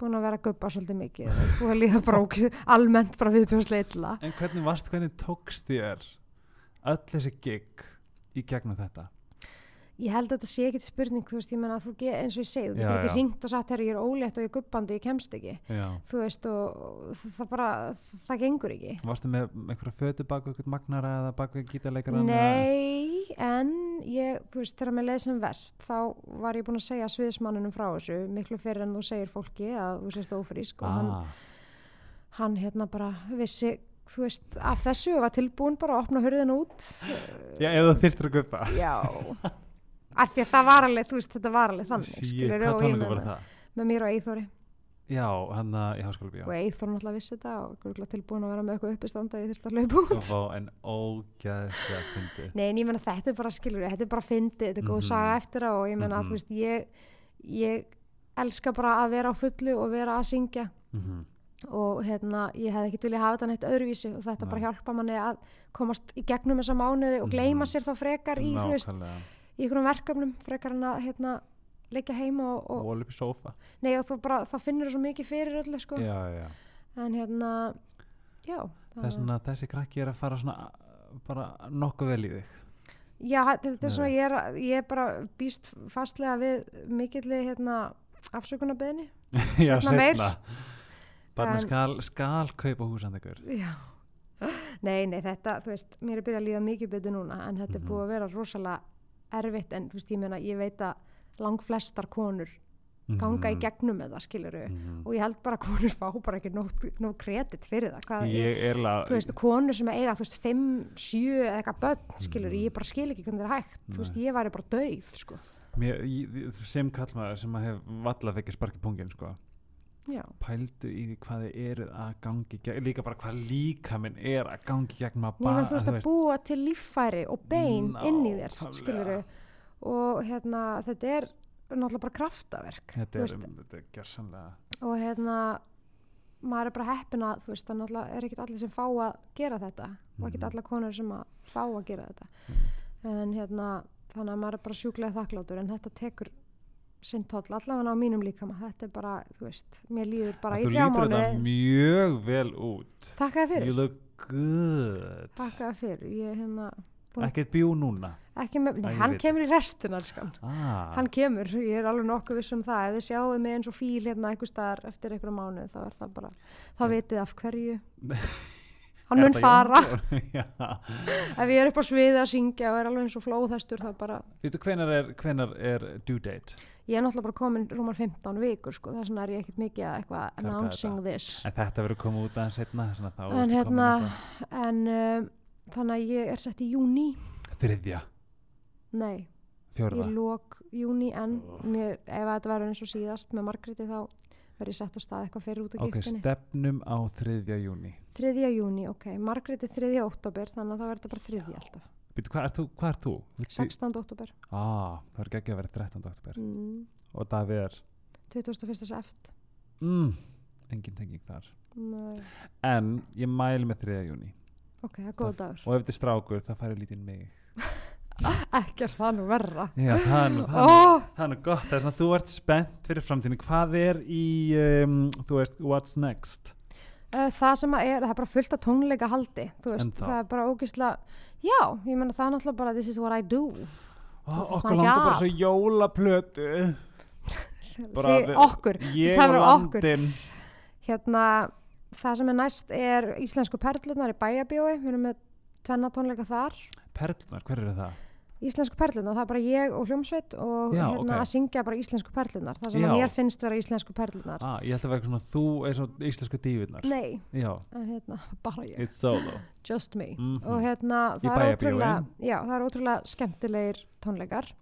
búin að vera að guppa svolítið mikið og búið að líða bara ók- almennt bara viðbjóðslega illa En hvernig varst, hvernig tókst þér öll þessi gig í gegnum þetta? Ég held að þetta sé ekkit spurning, þú veist, ég menna að þú get, eins og ég segi, þú getur ekki já. hringt og sagt, herru, ég er ólétt og ég er guppandi, ég kemst ekki, Já þú veist, og, það bara, það gengur ekki. Varstu með einhverja fötu baku eitthvað magnara eða baku gítarleikara? Nei, en ég, þú veist, þegar mér leið sem vest, þá var ég búin að segja sviðismannunum frá þessu, miklu fyrir en þú segir fólki að þú sést ófrísk og hann, Ah, hann hérna bara vissi, þú veist, af þessu og var tilbúin bara að opna hurðin út. já, ef þú þyrftir að guppa Já, <laughs> af því að það var alveg, þú veist, þetta var alveg þannig, Sí, skilurðu, hvað ég voru meina- það? með mér og Eithori. Já, hann að í háskóla bíó og Eithor náttúrulega vissi þetta og tilbúin að vera með eitthvað uppistanda ég þurfti að hlaupa út en ógæðslega fyndi Nei, en ég menna þetta er bara skilur þetta er bara fyndi, þetta er góð Mhm. saga eftir á og ég menna Mhm. að þú veist ég, ég elska bara að vera á fullu og vera að syngja Mhm. og hérna ég hefði ekkert viljað hafa þetta neitt öðruvísi og þetta Nei. bara hjálpa manni að komast í gegnum þessa mánuði og gleyma Mhm. sér þá frekar í, þú veist, Nákvæmlega í einhverjum verkefnum frekar en að hérna leggja heima og, og, og alveg upp í sófa nei, og þú bara, það finnur svo mikið fyrir öllu sko. já, já. en hérna já, það- þess að þessi krakki er að fara svona bara nokkuð vel í þig Já, þetta er svona, ég er, ég er bara býst fastlega við mikilli hérna, afsökunarbeðni. <laughs> já, seinna barni En- skal, skal kaupa húsandegur Já. <laughs> Nei, nei, þetta, þú veist, mér er byrjað að líða mikið betur núna, en þetta Mhm. er búið að vera rosalega erfitt, en þú veist, ég meina, ég veit að lang flestar konur ganga í gegnum með það, skiluru, Mhm. og ég held bara að konur fá bara ekki nóg, kredit fyrir það. Er þú veist, konur sem eiga, þú veist, 5, 7 eða eitthvað börn, skiluru, Mhm. ég bara skil ekki hvernig það er hægt, þú veist, Nei. ég væri bara dauð, sko. Sem kallmaður sem að hef valla fekk sparki pungin sko Já, pældu í því hvað þið eru að gangi gegn, líka bara hvað líka minn er að gangi gegn Ég menn þú veist að búa til líffæri og bein inn í þér, Nákvæmlega. skiluru og hérna þetta er náttúrulega bara kraftaverk þetta er, veist, þetta er gjörsamlega og hérna maður er bara heppin að þú veist, það náttúrulega er ekkit allir sem fá að gera þetta. Og ekkit Mhm. allar konur sem að fá að gera þetta. En hérna þannig að maður er bara sjúklega þakkláttur en þetta tekur sinn toll allavega á mínum líkama. Þetta er bara, þú veist, mér líður bara þú í þrjá lítur þetta mánu mjög vel út. Takkaði fyrir, you look good. Takkaði fyrir. Ég hérna, búin- ekkert bjú núna? Ekki með, nei, hann kemur í restina skan. ah, hann kemur, ég er alveg nokkuð viss um það. Ef þið sjáu mig eins og fíl hérna einhver staðar eftir einhverja mánu þá er það bara þá vitið af hverju. <laughs> Hann er mun fara. <laughs> Ef ég er upp á sviði að syngja og er alveg eins og flóðhestur þá bara Veitu, hvenar er, hvenar er due date ég er náttúrulega bara komin rúmar 15 vikur sko, þess vegna er ég ekkert mikið að eitthvað announcing this. En þetta verður komið út aðeins þá en hérna en um, þannig að ég er sett í júni þriðja, nei, fjórða? í lók júni en mér, ef þetta verður eins og síðast með Margréti þá verður ég sett á stað eitthvað fyrir út af ok, giktinni stefnum á þriðja júni 3. júni, ok, Margréti 3. oktober þannig að það verður bara 3. alltaf Býtu, hvað er þú? Hvað er þú? Þú ert í- 16. oktober Ah, það er ekki að vera 13. oktober mm, og Davíð er 21. seft mm, engin tenging þar Nei. en ég mæli með 3. júni ok, það er góð Það- dagur og ef þetta er strákur það færi lítið mig <laughs> ekki er það nú verra Já, það er nú, það oh, það er nú gott það er svona, þú ert spennt fyrir framtíðinu hvað er í, um, þú veist, what's next það sem að er, það er bara fullt af tónleika haldi veist, það er bara ógislega já, ég menna það er náttúrulega bara this is what I do. Is okkur langar bara svo jólaplötu. Bara við- okkur, ég og landin hérna það sem er næst er íslensku perlunar í bæjabjói við erum með tvenna tónleika þar. Perlunar, hver eru það? Íslensku perlunar, það er bara ég og hljómsveit og Já, hérna ok. að syngja bara íslensku perlunar það sem Já. að mér finnst vera íslensku perlunar Ah, ég held að vera eitthvað svona, þú er svona íslensku dífurnar. nei, Já, en hérna, bara ég it's solo. just me Mhm. og hérna það er, ótrúlega, já, það er ótrúlega skemmtilegir tónleikar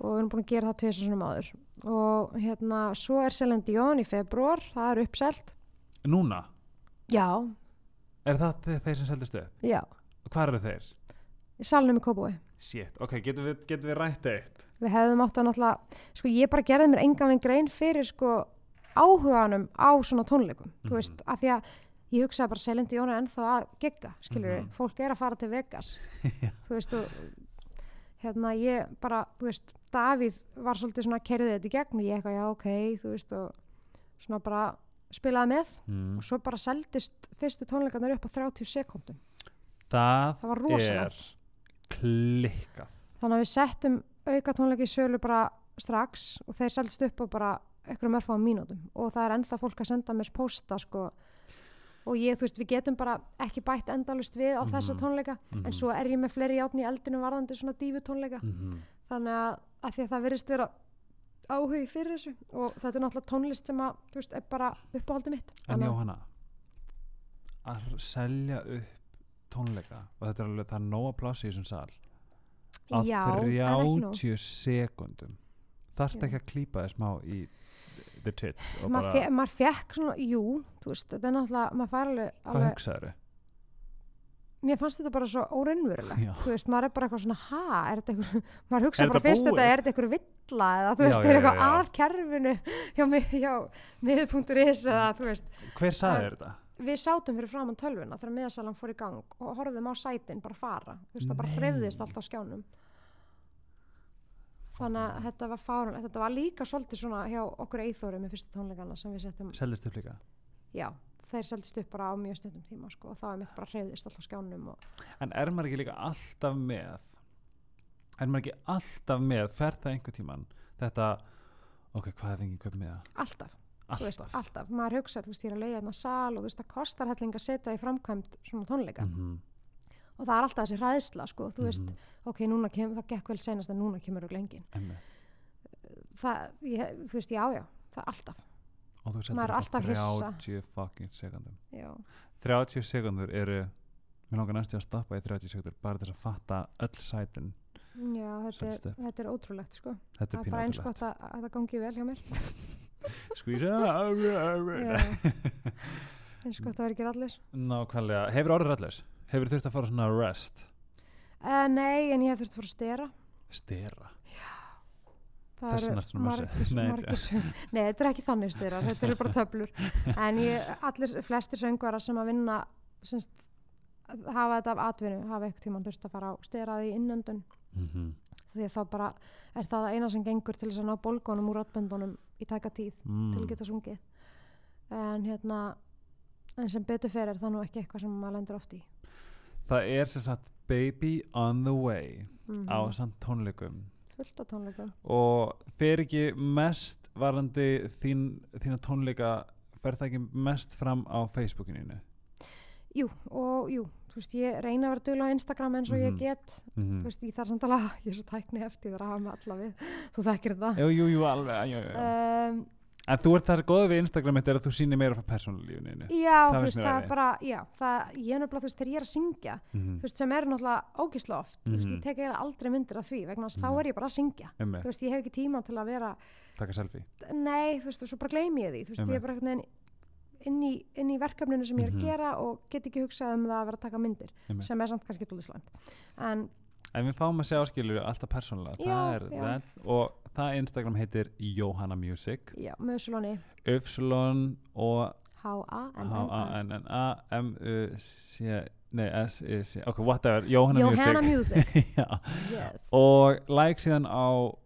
og við erum búin að gera það tvisar svona áður og hérna svo er Celine Dion í februar það er uppselt Núna, já, er það þe- þeir sem seldist upp? já, Hvað eru þeir? salnum í Kópúi Shit, ok, getum við, getum við rætt eitt? við hefðum átt að náttúrulega sko ég bara gerði mér engan veginn grein fyrir sko áhuganum á svona tónleikum þú Mhm. veist, af því að ég hugsaði bara Celine Dion er ennþá að gegga skilur Mhm. fólk er að fara til Vegas <laughs> þú veist og hérna ég bara, þú veist Davíð var svolítið svona að kerði þetta í gegn og ég eitthvað já ok, þú veist og svona bara spilaði með Mm. og svo bara seldist fyrstu tónleikarnir upp á 30 sekundum Það, Það var rosalegt. Klikkað. þannig að við settum auka tónleiki sölu bara strax og þeir seldist upp á bara einhverjum örfáum mínútum og það er ennþá fólk að senda mér pósta sko og ég, þú veist, við getum bara ekki bætt endalust við á þessa Mhm. tónleika Mhm. en svo er ég með fleiri játn í eldinu varðandi svona dífu tónleika Mhm. þannig að, að því að það verðist vera áhugi fyrir þessu og þetta er náttúrulega tónlist sem að, þú veist, er bara uppáhaldi mitt En Jóhanna, að selja upp tónleika og þetta er alveg, það er nóga pláss í þessum sal. Á já, en ekki nóg. 30 sekundum þarft Já. ekki að klípa þið smá í the tits maður fekk svona, jú, veist, þetta er náttúrulega maður fær alveg, hvað alveg hugsaður mér fannst þetta bara svo óraunverulegt. Já. þú veist, maður er bara eitthvað svona, ha, er þetta eitthvað <laughs> maður hugsa bara þetta fyrst þetta, er þetta eitthvað villa eða þú veist, já, er eitthvað já, að kerfinu <laughs> hjá, mi- hjá miður.is eða þú veist, hver sagði En- þér þetta? Við sátum fyrir framann tölvuna þegar miðasalan fór í gang og horfðum á sætin bara fara, þú veist, það bara Nei. hreyfðist allt á skjánum. Þannig að þetta var fárun þetta var líka svolítið svona hjá okkur eithóri með fyrstu tónleikana sem við settum seldist upp líka? Já, þeir seldist upp bara á mjög stundum tíma sko, og það var mitt bara hreyfðist allt á skjánum en er maður ekki líka alltaf með er maður ekki alltaf með fer það einhver tíman þetta ok, hvað er fengið köp með það? Alltaf veist, alltaf. maður hugsa, þú veist, ég er að leiða hérna sal og þú veist, það kostar helling að setja í framkvæmt svona tónleika. Mhm, og það er alltaf þessi hræðsla, sko, þú veist mhm, ok, núna kemur, það gekk vel senast en núna kemur og lengin það, ég, þú veist, já, já, það er alltaf. Og þú er alltaf hissa. 30 fucking sekundum já, 30 sekundur eru mér langar næstu að stoppa í 30 sekundur bara þess að fatta öll sætin. Já þetta, er, þetta er ótrúlegt, sko. Þetta það er er bara eins pínáttilegt gott að, að það gangi vel hjá mér <laughs> skvísa Já. eins gott að vera ekki allir nákvæmlega, hefur orðið rætlaus hefur þurft að fara svona rest? Uh, nei, en ég hef þurft að fara að stera. Stera? Það vegna svona massi. margir, <laughs> Nei, þetta er ekki þannig styrir þetta eru bara töflur. En ég, allir, flestir söngvarar sem að vinna semst, hafa þetta af atvinnu hafa eitthvað tímann þurft að fara á steraði innöndun. Mm -hmm. því að þá bara er það það eina sem gengur til þess að ná bólgónum úr ráttböndunum í tæka tíð mm. til að geta sungið. En hérna en sem betur fer er það nú ekki eitthvað sem maður lendur oft í. Það er sem sagt baby on the way mm á samt tónleikum. Fullt á tónleikum. Og fer ekki mest varandi þín, þína tónleika fer það ekki mest fram á Facebookinu jú og jú, þú veist ég reyna að vera duglega á Instagram eins og Mhm. ég get. Mm þú veist, ég þarf samt alveg að, ég er svo tækni eftir að hafa með alla við, þú þekkir þetta. Jú, jú, jú, alveg jú, jú. um, en þú ert það góða við Instagram þetta er að þú sýnir meira frá persónulífinu já, Það þú veist, það er bara já, það, ég er nefnilega, þú veist, þegar ég er að syngja mm þú veist, sem er náttúrulega ógislega oft þú veist, Mhm. ég tek eiginlega aldrei myndir af því vegna að Mhm. þá er ég bara að syngja. Þú veist, ég hef ekki tíma til að vera taka selfie. Nei, þú veist, og svo bara gleymi ég því þú veist, ég er bara einhvern veginn inn í, inn í verkefninu sem ég er Mhm. að gera og get ekki hugsað um það að vera að taka myndir Einmitt. sem er samt kannski dúlislæmt en en við fáum að sjá skilur alltaf persónulega. Það er það og það Instagram heitir Johanna Music. Já, möðsulóni Ufslon og H-A-N-N-A H-A-M-M-U-C nei, S-I-C ok, whatever, Johanna, Johanna Music, <laughs> og like síðan á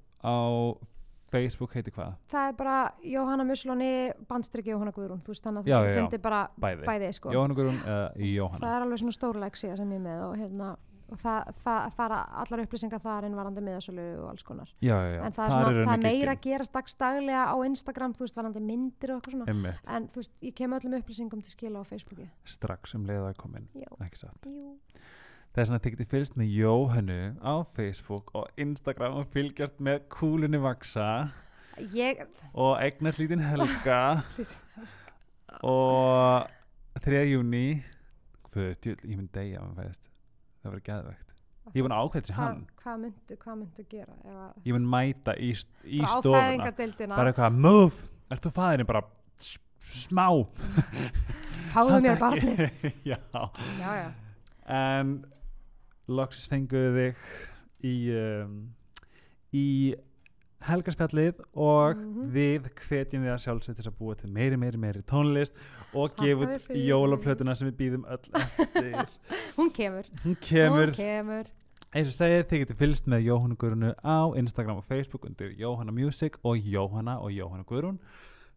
Facebook heiti hvað? það er bara Jóhanna Möðsulóni bandstrykki Jóhanna Guðrún. Þú veist þannig að þú finnir bara Bæði, bæði sko. Jóhanna Guðrún eða Jóhanna. Það er alveg svona stórleik síða sem ég með og, hérna, og það, það fara allar upplýsingar þar inn varandi miðasölu og alls konar. Já, já, já, en það er, svona, er það meira gerast dagstaglega á Instagram, þú veist, varandi myndir og eitthvað svona. Einmitt, en þú veist, ég kem öllum upplýsingum til skila á Facebooki. Strax um leið að komin ekki satt? Jú, þess að þið getið fylgst með Jóhannu á Facebook og Instagram og fylgjast með kúlunni vaksa ég, og eignast lítinn helga. <laughs> Og 3. júni hvað, ég mynd degja ef hann fæðist. Það verður geðvegt ég mun ákveðt hvað hann. hva myndu, hvað myndu gera ef að, ég mun mæta í, í stofuna bara eitthvað, move, ert þú fæðin bara smá? Fáðu mér ekki. barnið. <laughs> Já, já, já, en loksis fenguðu þig í um, í helgarspjallið og Mhm. við hvetjum við að sjálfsveit þess að búa til meiri, meiri, meiri tónlist og gefa út jólaplötuna sem við býðum öll eftir. <laughs> Hún kemur. Hún kemur, hún kemur. Eins og segið þið getur fylgst með Jóhannu Guðrunu á Instagram og Facebook undir Jóhanna Music og Jóhanna og Jóhanna Guðrun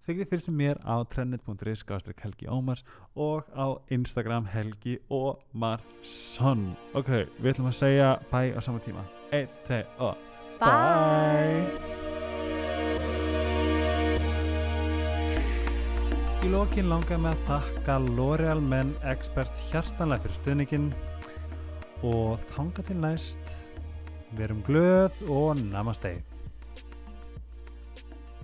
þið getur fylgst með mér á trendit.is skástrík Helgi Ómars og á Instagram Helgi Ómarsson. Ok, við ætlum að segja bye á sama tíma. 1, 2 og bye. Í lokin langaði með að þakka L'Oreal Men Expert hjartanlega fyrir stuðningin og þanga til næst verum glöð og namaste